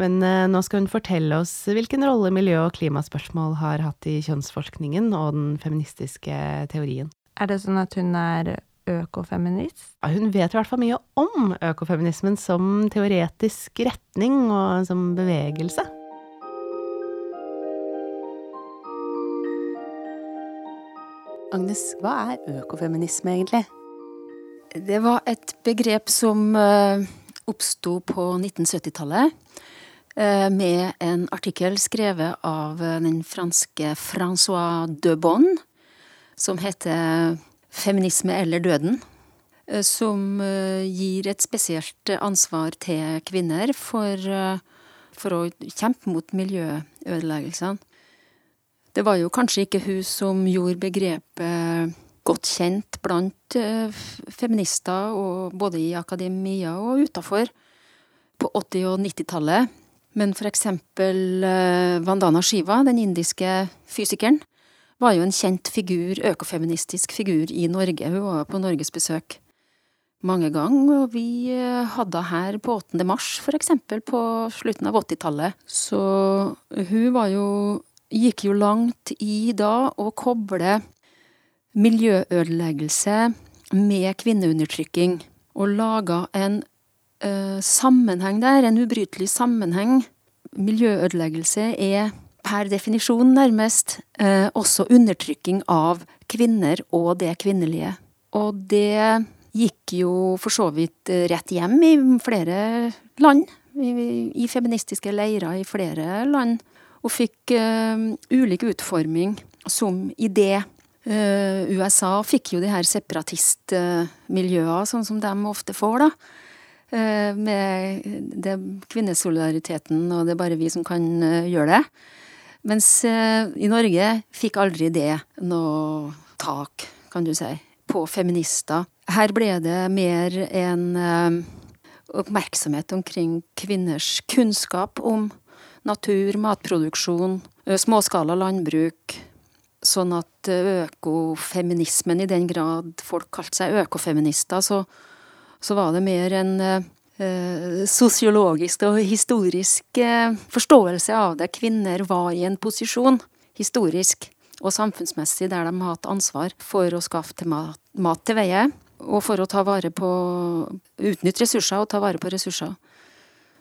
Men eh, nå skal hun fortelle oss hvilken rolle miljø- og klimaspørsmål har hatt i kjønnsforskningen og den feministiske teorien. Er det sånn at hun er økofeminist? Ja, hun vet i hvert fall mye om økofeminismen som teoretisk retning og som bevegelse. Agnes, hva er økofeminisme egentlig? Det var et begrep som uh, oppsto på 1970-tallet. Uh, med en artikkel skrevet av uh, den franske Francois de Bonne, som heter 'Feminisme eller døden'. Som gir et spesielt ansvar til kvinner for, for å kjempe mot miljøødeleggelsene. Det var jo kanskje ikke hun som gjorde begrepet godt kjent blant eh, feminister, både i akademia og utafor, på 80- og 90-tallet. Men for eksempel eh, Vandana Shiva, den indiske fysikeren, var jo en kjent figur, økofeministisk figur i Norge. Hun var på norgesbesøk mange ganger, og vi eh, hadde her på 8. mars, for eksempel, på slutten av 80-tallet. Så hun var jo gikk jo langt i da å koble miljøødeleggelse med kvinneundertrykking, og laga en ø, sammenheng der, en ubrytelig sammenheng. Miljøødeleggelse er per definisjon nærmest eh, også undertrykking av kvinner og det kvinnelige. Og det gikk jo for så vidt rett hjem i flere land, i, i feministiske leirer i flere land og fikk eh, ulik utforming som idé Eh, USA fikk jo de her separatistmiljøene, sånn som de ofte får, da. Uh, med det kvinnesolidariteten, og det er bare vi som kan gjøre det. Mens i Norge fikk aldri det noe tak, kan du si, på feminister. Her ble det mer en oppmerksomhet omkring kvinners kunnskap om natur, matproduksjon, småskala landbruk, sånn at eh, økofeminismen, i den grad folk kalte seg økofeminister, så, så var det mer en eh, sosiologisk og historisk eh, forståelse av det. Kvinner var i en posisjon, historisk og samfunnsmessig, der de har hatt ansvar for å skaffe til mat, mat til veie, og for å ta vare på Utnytte ressurser og ta vare på ressurser.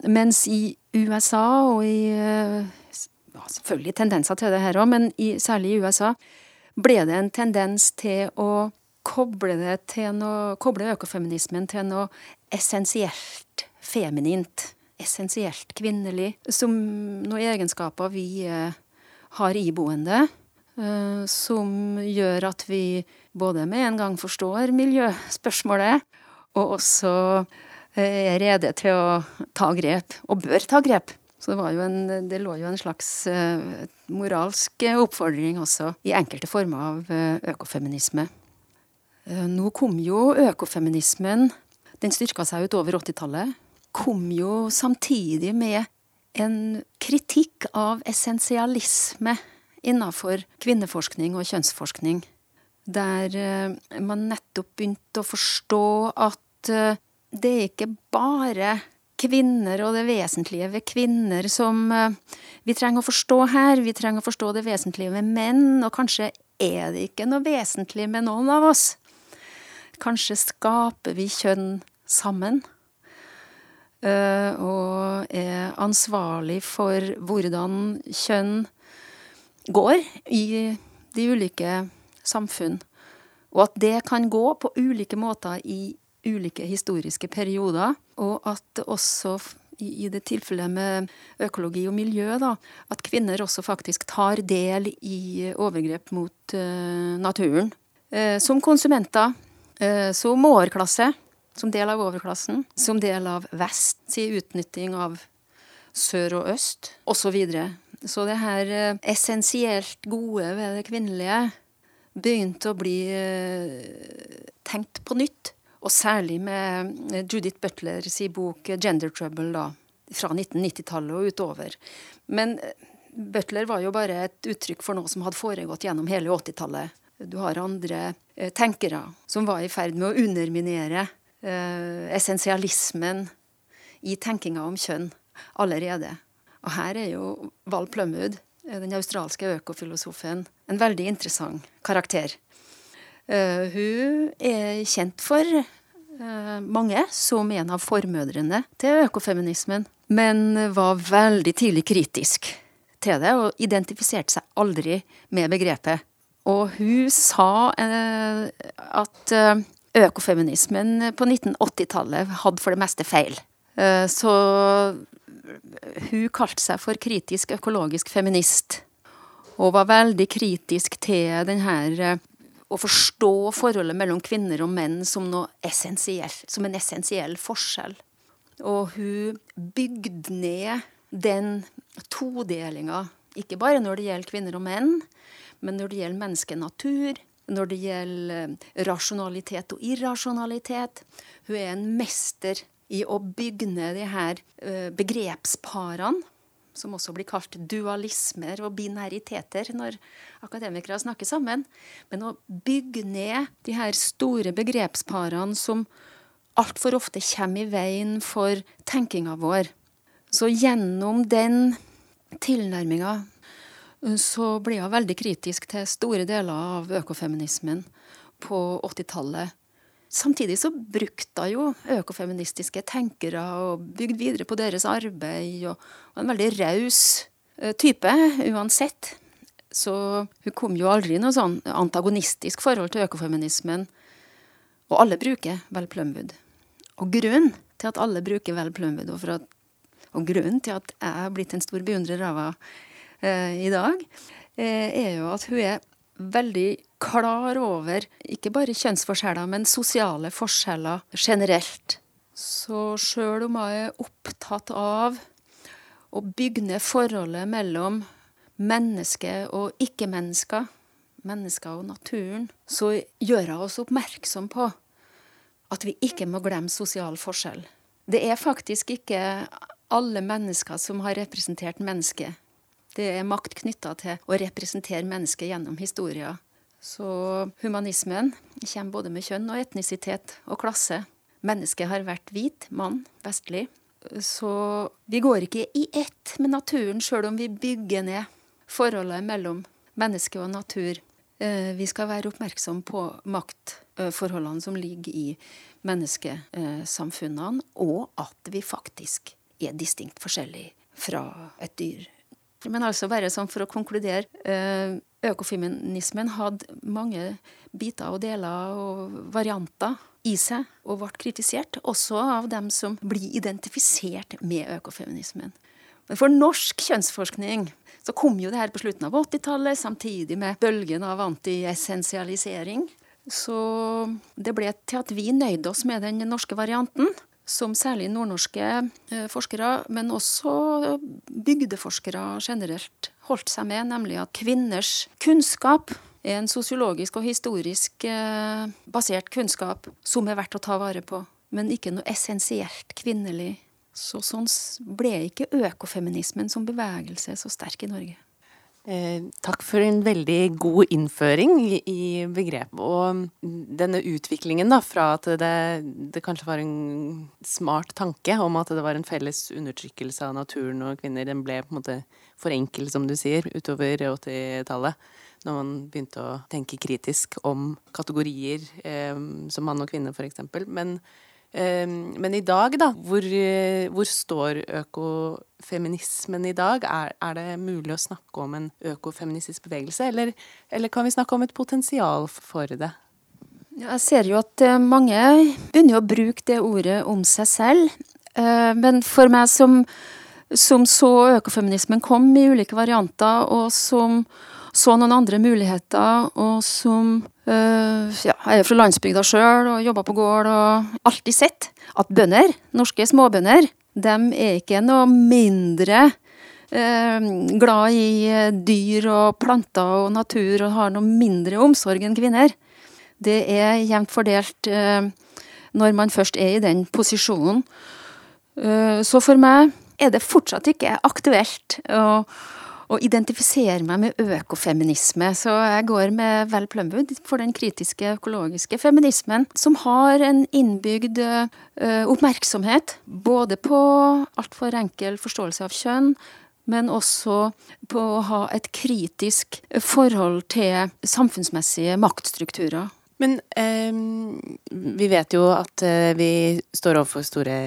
Mens i USA og i eh, ja, selvfølgelig tendenser til det her òg, men i, særlig i USA ble det en tendens til å koble, noe, koble økofeminismen til noe essensielt feminint. Essensielt kvinnelig. Som noen egenskaper vi eh, har iboende. Eh, som gjør at vi både med en gang forstår miljøspørsmålet, og også eh, er rede til å ta grep, og bør ta grep, så det, en, det, lå jo en slags moralsk oppfordring også i enkelte former av økofeminisme. Uh, nå kom jo økofeminismen, den styrka seg utover 80-tallet, kom jo samtidig med en kritikk av essensialisme innafor kvinneforskning og kjønnsforskning. Der man nettopp begynte å forstå at det er ikke bare kvinner og det vesentlige ved kvinner som eh, vi trenger å forstå her. Vi trenger å forstå det vesentlige ved menn, og kanskje er det ikke noe vesentlig med noen av oss. Kanskje skaper vi kjønn sammen. Eh, og er ansvarlig for hvordan kjønn går i de ulike samfunn. Og at det kan gå på ulike måter i ulike historiske perioder, og at også i det tilfellet med økologi og miljø, da, at kvinner også faktisk tar del i overgrep mot uh, naturen. Uh, som konsumenter, som overklasse, som del av overklassen, som del av vest, sier utnytting av sør og øst, osv. Så, så det her essensielt gode ved det kvinnelige begynte å bli tenkt på nytt og særlig med eh, Judith Butlers bok 'Gender Trouble', da, fra 1990-tallet og utover. Men eh, Butler var jo bare et uttrykk for noe som hadde foregått gjennom hele 80-tallet. Du har andre eh, tenkere som var i ferd med å underminere eh, essensialismen i tenkinga om kjønn allerede. Og her er jo Val Plumwood, den australske økofilosofen, en veldig interessant karakter. Hun er kjent for mange som en av formødrene til økofeminismen, men var veldig tidlig kritisk til det og identifiserte seg aldri med begrepet. Og hun sa eh, at økofeminismen på 1980-tallet hadde for det meste feil. Så hun kalte seg for kritisk økologisk feminist. Og var veldig kritisk til denne å forstå forholdet mellom kvinner og menn som, som en essensiell forskjell. Og hun bygde ned den todelinga, ikke bare når det gjelder kvinner og menn, men når det gjelder menneske-natur, når det gjelder rasjonalitet og irrasjonalitet. Hun er en mester i å bygge ned de her eh, begrepsparene som også blir kalt dualismer og binariteter når akademikere snakker sammen. Men å bygge ned de her store begrepsparene som altfor ofte kommer i veien for tenkinga vår. Så gjennom den tilnærminga så ble jeg veldig kritisk til store deler av økofeminismen på 80-tallet. Samtidig så brukte hun jo økofeministiske tenkere og bygde videre på deres arbeid. Og var en veldig raus eh, type uansett. Så hun kom jo aldri i noe sånn antagonistisk forhold til økofeminismen. Og alle bruker Vel Plumwood. Og grunnen til at alle bruker Vel Plumwood, og, at, og grunnen til at jeg er blitt en stor beundrer av henne i dag, eh, er jo at hun er veldig klar over ikke bare kjønnsforskjeller, men sosiale forskjeller generelt. Så sjøl om hun er opptatt av å bygge ned forholdet mellom menneske og ikke-mennesker, mennesker og naturen, så gjør hun oss oppmerksom på at vi ikke må glemme sosial forskjell. Det er faktisk ikke alle mennesker som har representert mennesket. Det er makt knytta til å representere mennesket gjennom historia. Så humanismen kommer både med kjønn og etnisitet og klasse. Mennesket har vært hvit, mann, vestlig. Så vi går ikke i ett med naturen, sjøl om vi bygger ned forholdet mellom menneske og natur. Eh, vi skal være oppmerksom på maktforholdene som ligger i menneskesamfunnene, og at vi faktisk er distinkt forskjellige fra et dyr. Men altså bare sånn for å konkludere. Eh, økofeminismen hadde mange biter og deler og varianter i seg, og ble kritisert, også av dem som blir identifisert med økofeminismen. Men for norsk kjønnsforskning så kom jo det her på slutten av 80-tallet, samtidig med bølgen av antiessensialisering. Så det ble til at vi nøyde oss med den norske varianten, som særlig nordnorske eh, forskere, men også bygdeforskere generelt, holdt seg med, nemlig at kvinners kunnskap er en sosiologisk og historisk eh, basert kunnskap som er verdt å ta vare på, men ikke noe essensielt kvinnelig så sånn ble ikke økofeminismen som bevegelse så sterk i Norge. Eh, takk for en veldig god innføring i, begrepet. Og denne utviklingen da, fra at det, det, kanskje var en smart tanke om at det var en felles undertrykkelse av naturen og kvinner, den ble på en måte for enkel, som du sier, utover 80-tallet. Når man begynte å tenke kritisk om kategorier eh, som mann og kvinne, f.eks. Men men i dag, da, hvor, eh, hvor står økofeminismen i dag? Er, er, det mulig å snakke om en økofeministisk bevegelse, eller, eller, kan vi snakke om et potensial for det? Jeg ser jo at eh, mange begynner å bruke det ordet om seg selv. Eh, men for meg som, som så økofeminismen kom i ulike varianter, og som så noen andre muligheter, og som øh, ja, Jeg er fra landsbygda sjøl og jobba på gård og alltid sett at bønder, norske småbønder, de er ikke noe mindre uh, glad i dyr og planter og natur og har noe mindre omsorg enn kvinner. Det er jevnt fordelt uh, når man først er i den posisjonen. Så for meg er det fortsatt ikke aktuelt å å identifisere meg med økofeminisme. Så jeg går med Vel Plumwood for den kritiske økologiske feminismen, som har en innbygd ø, oppmerksomhet både på altfor enkel forståelse av kjønn, men også på å ha et kritisk forhold til samfunnsmessige maktstrukturer. Men eh, vi vet jo at eh, vi står overfor store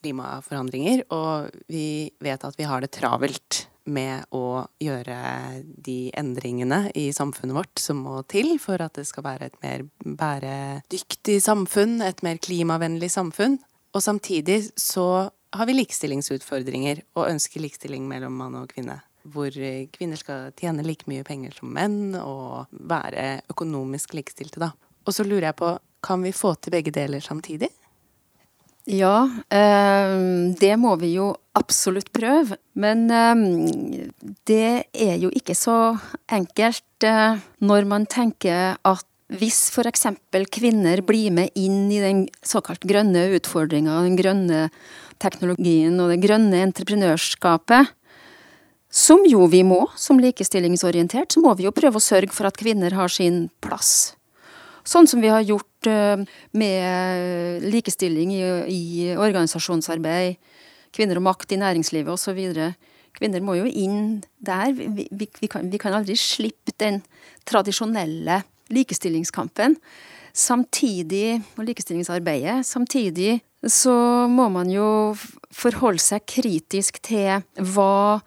klimaforandringer, og vi vet at vi har det travelt med å gjøre de endringene i samfunnet vårt som må til for at det skal være et mer bæredyktig samfunn, et mer klimavennlig samfunn. Og samtidig så har vi likestillingsutfordringer og ønsker likestilling mellom mann og kvinne. Hvor kvinner skal tjene like mye penger som menn og være økonomisk likestilte, da. Og så lurer jeg på, kan vi få til begge deler samtidig? Ja, eh, det må vi jo absolutt prøve. Men eh, det er jo ikke så enkelt eh, når man tenker at hvis f.eks. kvinner blir med inn i den såkalt grønne utfordringa, den grønne teknologien og det grønne entreprenørskapet, som jo vi må som likestillingsorientert, så må vi jo prøve å sørge for at kvinner har sin plass. Sånn som vi har gjort eh, med likestilling i, i organisasjonsarbeid, kvinner og makt i næringslivet osv. Kvinner må jo inn der. Vi, vi, vi, kan, vi, kan, aldri slippe den tradisjonelle likestillingskampen. Samtidig, og likestillingsarbeidet, samtidig så må man jo forholde seg kritisk til hva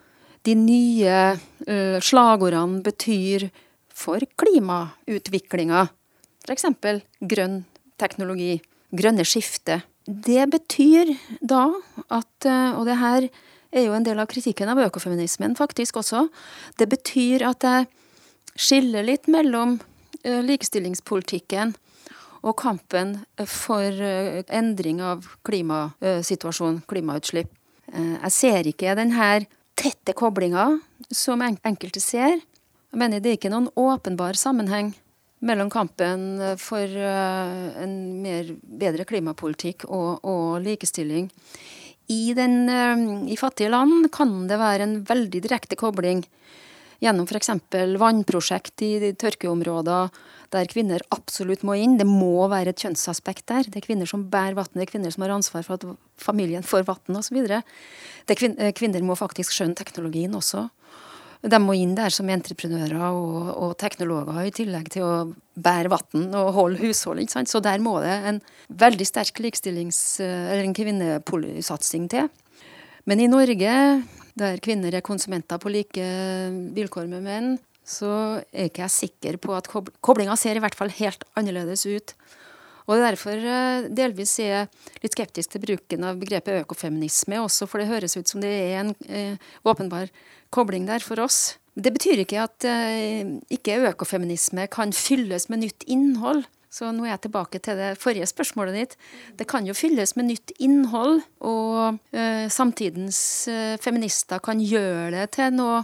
de nye uh, slagordene betyr for klimautviklinga. F.eks. grønn teknologi, grønne skifte. Det betyr da at eh, Og det her er jo en del av kritikken av økofeminismen faktisk også. Det betyr at jeg skiller litt mellom uh, likestillingspolitikken og kampen for uh, endring av klimasituasjonen, klimautslipp. Jeg ser ikke denne tette koblinga som enkelte ser. Jeg mener det er ikke noen åpenbar sammenheng mellom kampen for en mer, bedre klimapolitikk og, og likestilling. I, den, I, fattige land kan det være en veldig direkte kobling gjennom f.eks. vannprosjekt i tørkeområder der kvinner absolutt må inn. Det må være et kjønnsaspekt der. Det er kvinner som bærer vann, det er kvinner som har ansvar for at familien får vann osv. Kvinner må faktisk skjønne teknologien også. De må inn der som entreprenører og, og teknologer, i tillegg til å bære vann og holde hushold. ikke sant? Så der må det en veldig sterk likestillings- eller en kvinnesatsing til. Men i Norge, der kvinner er konsumenter på like vilkår med menn, så er ikke jeg sikker på at koblinga ser i hvert fall helt annerledes ut. Og er derfor eh, delvis er jeg litt skeptisk til bruken av begrepet økofeminisme også, for det høres ut som det er en eh, åpenbar kobling der for oss. Det betyr ikke at eh, ikke økofeminisme kan fylles med nytt innhold. Så nå er jeg tilbake til det forrige spørsmålet ditt. Det kan jo fylles med nytt innhold, og eh, samtidens eh, feminister kan gjøre det til noe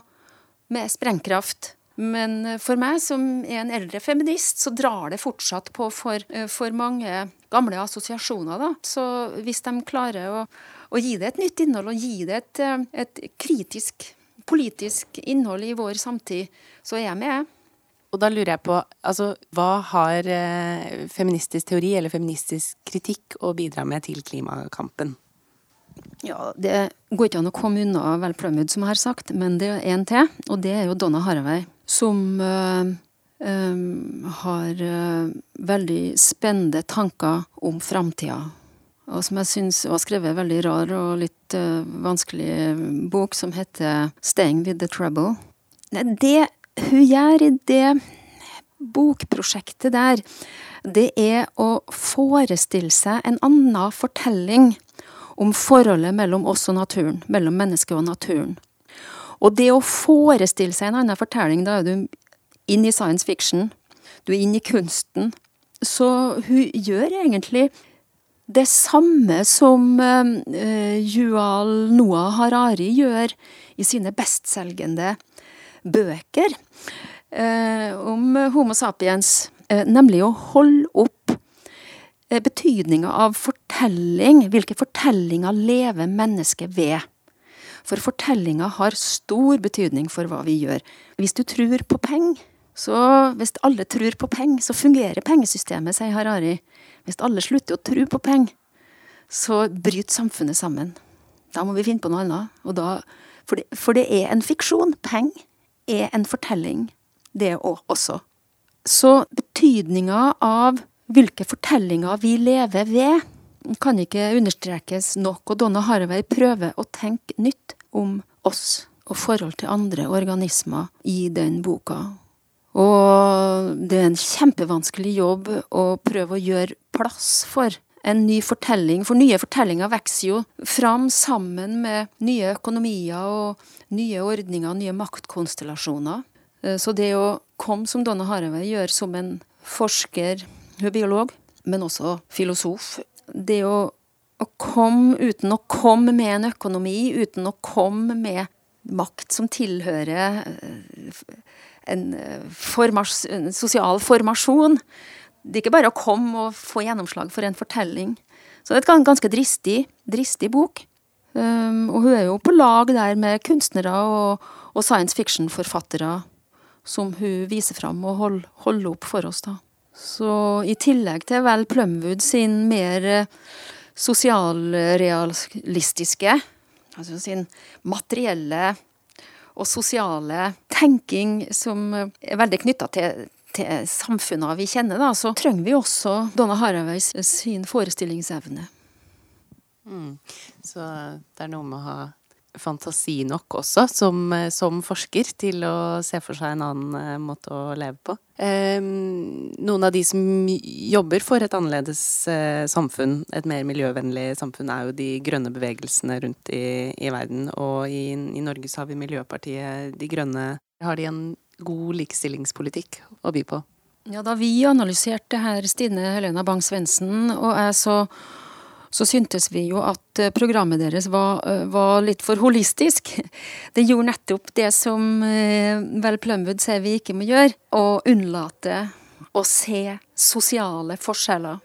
med sprengkraft. Men for meg som er en eldre feminist, så drar det fortsatt på for, for mange gamle assosiasjoner. Da. Så hvis de klarer å, å, gi det et nytt innhold, og gi det et, et kritisk politisk innhold i vår samtid, så er jeg med. Og da lurer jeg på, altså, hva har eh, feministisk teori eller feministisk kritikk å bidra med til klimakampen? Ja, Det går ikke an å komme unna Vel Plumwood, som jeg har sagt, men det er en til, og det er jo Donna Haraway, som øh, øh, har øh, veldig spennende tanker om framtida. Og som jeg syns har skrevet veldig rar og litt vanskelig bok som heter 'Staying with the Trouble'. Det hun gjør i det bokprosjektet der, det er å forestille seg en annen fortelling om forholdet mellom oss og naturen, mellom mennesket og naturen. Og det å forestille seg en annen fortelling, da er du inn i science fiction, du er inn i kunsten. Så hun gjør egentlig det samme som uh, Yuval Noah Harari gjør i sine bestselgende bøker uh, om Homo sapiens, uh, nemlig å holde opp Eh, betydninga av fortelling. Hvilke fortellinger lever mennesket ved? For fortellinga har stor betydning for hva vi gjør. Hvis du tror på penger, så hvis alle tror på penger, så fungerer pengesystemet, sier Harari. Hvis alle slutter å tro på penger, så bryter samfunnet sammen. Da må vi finne på noe annet. Da, for, det, for, det, er en fiksjon. Penger er en fortelling, det også. Så betydninga av hvilke fortellinger vi lever ved, kan ikke understrekes nok, og Donna Haraway prøver å tenke nytt om oss og forhold til andre organismer i den boka. Og det er en kjempevanskelig jobb å prøve å gjøre plass for en ny fortelling, for nye fortellinger vokser jo fram sammen med nye økonomier og nye ordninger, nye maktkonstellasjoner. Så det å komme som Donna Haraway gjør, som en forsker hun er biolog, men også filosof. Det å, å komme uten å komme med en økonomi, uten å komme med makt som tilhører eh, en, eh, formas, en sosial formasjon. Det er ikke bare å komme og få gjennomslag for en fortelling. Så det er en ganske dristig, dristig bok. Um, og hun er jo på lag der med kunstnere og, og science fiction-forfattere som hun viser fram og holder, holder opp for oss, da. Så i tillegg til vel Plumwood sin mer eh, sosialrealistiske, altså sin materielle og sosiale tenking som er veldig knytta til, til samfunnet vi kjenner, da, så trenger vi også Donna Haraways sin forestillingsevne. Mm. Så det er noe med å ha fantasi nok også, som, eh, som, forsker, til å se for seg en annen eh, måte å leve på. Eh, noen av de som jobber for et annerledes eh, samfunn, et mer miljøvennlig samfunn, er jo de grønne bevegelsene rundt i, i verden. Og i, i, Norge så har vi Miljøpartiet De Grønne. Har de en god likestillingspolitikk å by på? Ja, Da vi analyserte her, Stine Helena Bang-Svendsen og jeg, så, så syntes vi jo at eh, programmet deres var, eh, var, litt for holistisk. Det gjorde nettopp det som eh, vel Plumwood sier vi ikke må gjøre, å unnlate å se sosiale forskjeller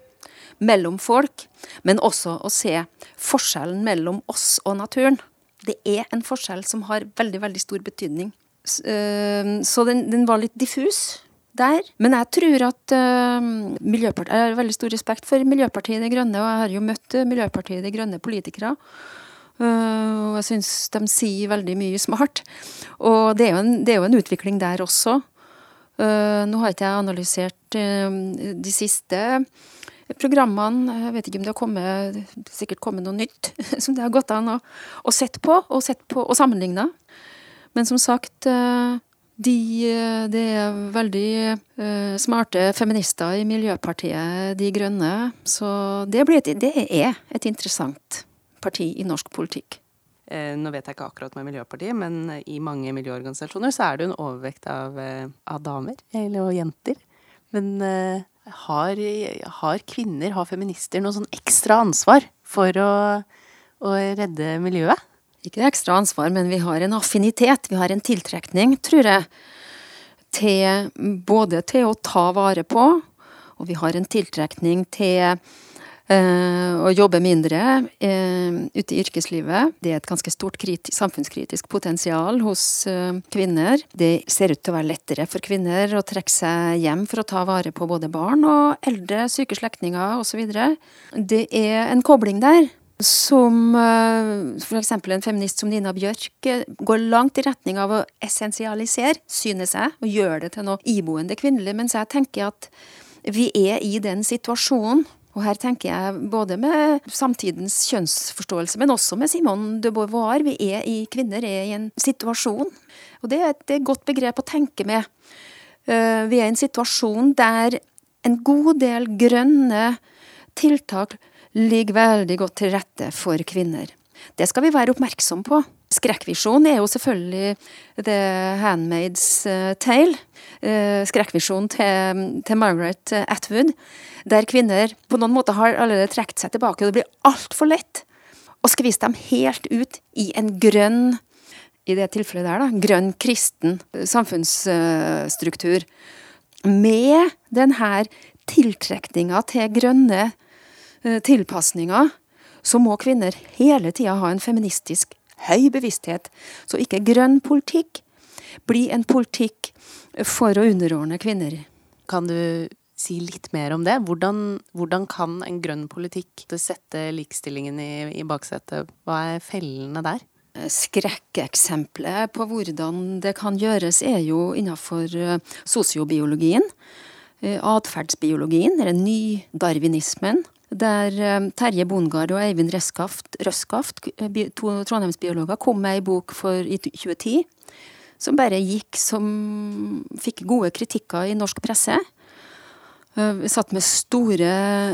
mellom folk, men også å se forskjellen mellom oss og naturen. Det er en forskjell som har veldig, veldig stor betydning. Så den, den var litt diffus der. Men jeg tror at uh, Miljøpartiet Jeg har veldig stor respekt for Miljøpartiet De Grønne, og jeg har jo møtt uh, Miljøpartiet De Grønne politikere. Uh, og jeg syns de sier veldig mye smart. Og det er jo en, er jo en utvikling der også. Uh, nå har ikke jeg analysert de siste programmene. Jeg vet ikke om det har kommet, sikkert kommet noe nytt som det har gått an å, å sett på og, på, og sammenligna. Men som sagt de, det er veldig uh, smarte feminister i Miljøpartiet De Grønne. Så det, et, det, er et interessant parti i norsk politikk. Eh, nå vet jeg ikke akkurat med Miljøpartiet, men i mange miljøorganisasjoner så er det jo en overvekt av, eh, av damer, eller og jenter. Men uh, har, har, kvinner, har feminister, noe sånn ekstra ansvar for å, å redde miljøet? Ikke ekstra ansvar, men vi har en affinitet, vi har en tiltrekning, tror jeg, til både til å ta vare på, og vi har en tiltrekning til Uh, å jobbe mindre uh, ute i yrkeslivet. Det er et ganske stort samfunnskritisk potensial hos uh, kvinner. Det ser ut til å være lettere for kvinner å trekke seg hjem for å ta vare på både barn og eldre, syke slektninger osv. Det er en kobling der som eh, f.eks. en feminist som Nina Bjørk eh, går langt i retning av å essensialisere, synes jeg, og gjøre det til noe iboende kvinnelig, mens jeg tenker at vi er i den situasjonen. Og her tenker jeg både med samtidens kjønnsforståelse, men også med Simone de Beauvoir. Vi er i, kvinner er i en situasjon. Og det er et godt begrep å tenke med. Eh, vi er i en situasjon der en god del grønne tiltak ligger veldig godt til rette for kvinner. Det skal vi være oppmerksom på. Skrekkvisjonen er jo selvfølgelig The Handmaid's eh, Tale. Eh, skrekkvisjonen til, til, Margaret Atwood, der kvinner på noen måter har allerede trukket seg tilbake. og Det blir altfor lett å skvise dem helt ut i en grønn i det tilfellet der, da, grønn kristen samfunnsstruktur. Med denne tiltrekninga til grønne Eh, tilpasninger, så må kvinner hele tida ha en feministisk høy bevissthet. Så ikke grønn politikk blir en politikk for å underordne kvinner. Kan du si litt mer om det? Hvordan, hvordan kan en grønn politikk sette likestillingen i, i baksetet? Hva er fellene der? Skrekkeksempelet på hvordan det kan gjøres, er jo innenfor eh, sosiobiologien. Eh, atferdsbiologien, eller nydarwinismen der eh, Terje Bongard og Eivind Røskaft, Røskaft eh, to trondheimsbiologer, kom med ei bok for, i 2010 som bare gikk som Fikk gode kritikker i norsk presse. Eh, vi satt med store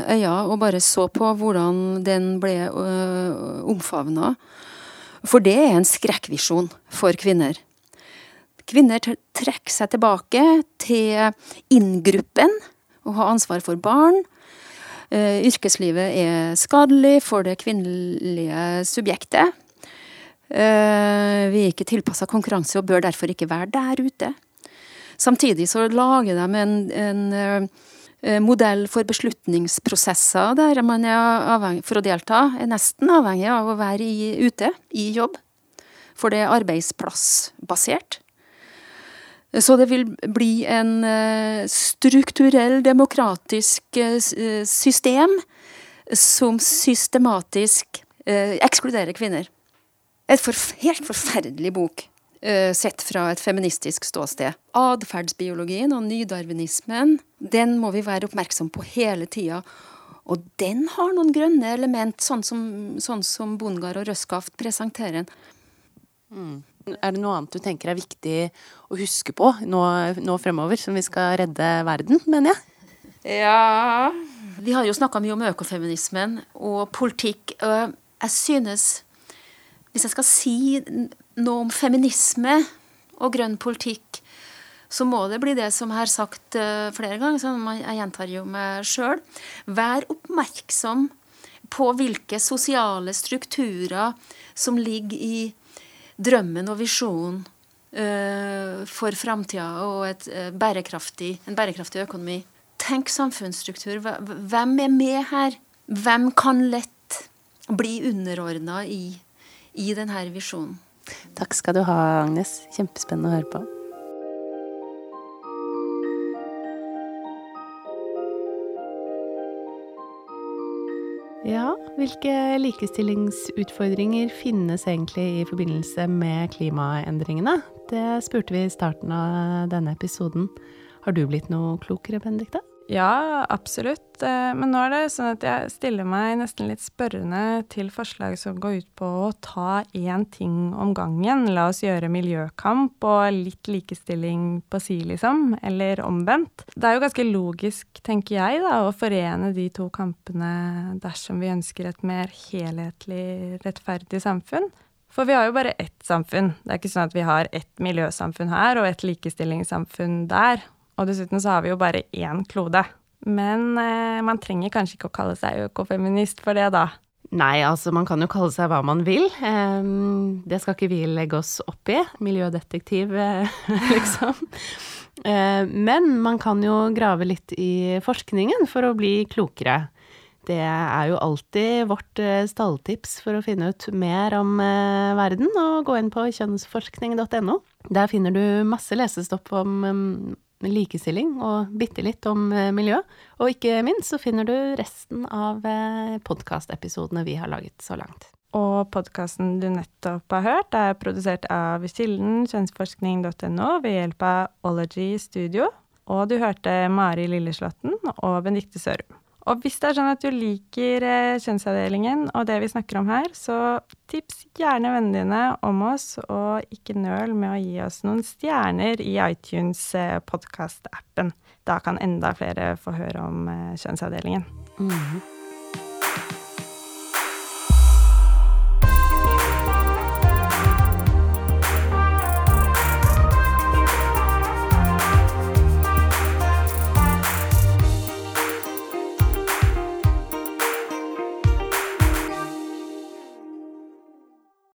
øyne og bare så på hvordan den ble omfavna. For det er en skrekkvisjon for kvinner. Kvinner trekker seg tilbake til inngruppen og har ansvar for barn yrkeslivet er skadelig for det kvinnelige subjektet. Eh, vi er ikke tilpassa konkurranse og bør derfor ikke være der ute. Samtidig så lager de en, en eh, modell for beslutningsprosesser der man avhengig, for å delta er nesten avhengig av å være i, ute i jobb. For det er arbeidsplassbasert. Så det vil bli en eh, strukturell, demokratisk eh, eh, system som systematisk ekskluderer kvinner. Et for, helt forferdelig bok sett fra et feministisk ståsted. Atferdsbiologien og nydarwinismen, den må vi være oppmerksom på hele tida. Og den har noen grønne element, sånn som, sånn som Bongard og Røskaft presenterer. Mm. Er det noe annet du tenker er viktig å huske på nå, nå fremover, som vi skal redde verden, mener jeg? Ja Vi har jo snakka mye om økofeminismen og politikk. Jeg synes Hvis jeg skal si noe om feminisme og grønn politikk, så må det bli det som jeg har sagt uh, flere ganger, så jeg gjentar jo meg sjøl. Vær oppmerksom på hvilke sosiale strukturer som ligger i drømmen og visjonen uh, for framtida og et, uh, bærekraftig, en bærekraftig økonomi. Tenk samfunnsstruktur. Hvem er med her? Hvem kan lett bli underordna i, i denne visjonen? Takk skal du ha, Agnes. Kjempespennende å høre på. Ja, hvilke likestillingsutfordringer finnes egentlig i forbindelse med klimaendringene? Det spurte vi i starten av denne episoden. Har du blitt noe klokere, Benedicte? Ja, absolutt. Eh, men nå er det sånn at jeg stiller meg nesten litt spørrende til forslag som går ut på å ta én ting om gangen. La oss gjøre miljøkamp og litt likestilling på si, liksom. Eller omvendt. Det er jo ganske logisk, tenker jeg, da, å forene de to kampene dersom vi ønsker et mer helhetlig, rettferdig samfunn. For vi har jo bare ett samfunn. Det er ikke sånn at vi har ett miljøsamfunn her og ett likestillingssamfunn der. Og dessuten så har vi jo bare én klode. Men eh, man trenger kanskje ikke å kalle seg økofeminist for det, da. Nei, altså man kan jo kalle seg hva man vil. Um, det skal ikke vi legge oss opp i. Miljødetektiv, eh, liksom. Uh, men man kan jo grave litt i forskningen for å bli klokere. Det er jo alltid vårt uh, stalltips for å finne ut mer om verden, og gå inn på kjønnsforskning.no. Der finner du masse lesestopp om um, likestilling og bitte litt om eh, miljø. Og ikke minst så finner du resten av eh, podkastepisodene vi har laget så langt. Og podkasten du nettopp har hørt, er produsert av Kilden, kjønnsforskning.no ved hjelp av Ology Studio. Og du hørte Mari Lilleslåtten og Benedicte Sørum. Og hvis det er sånn at du liker eh, kjønnsavdelingen og det vi snakker om her, så tips gjerne vennene dine om oss, og ikke nøl med å gi oss noen stjerner i iTunes eh, podkast-appen. Da kan enda flere få høre om eh, kjønnsavdelingen. Mm -hmm.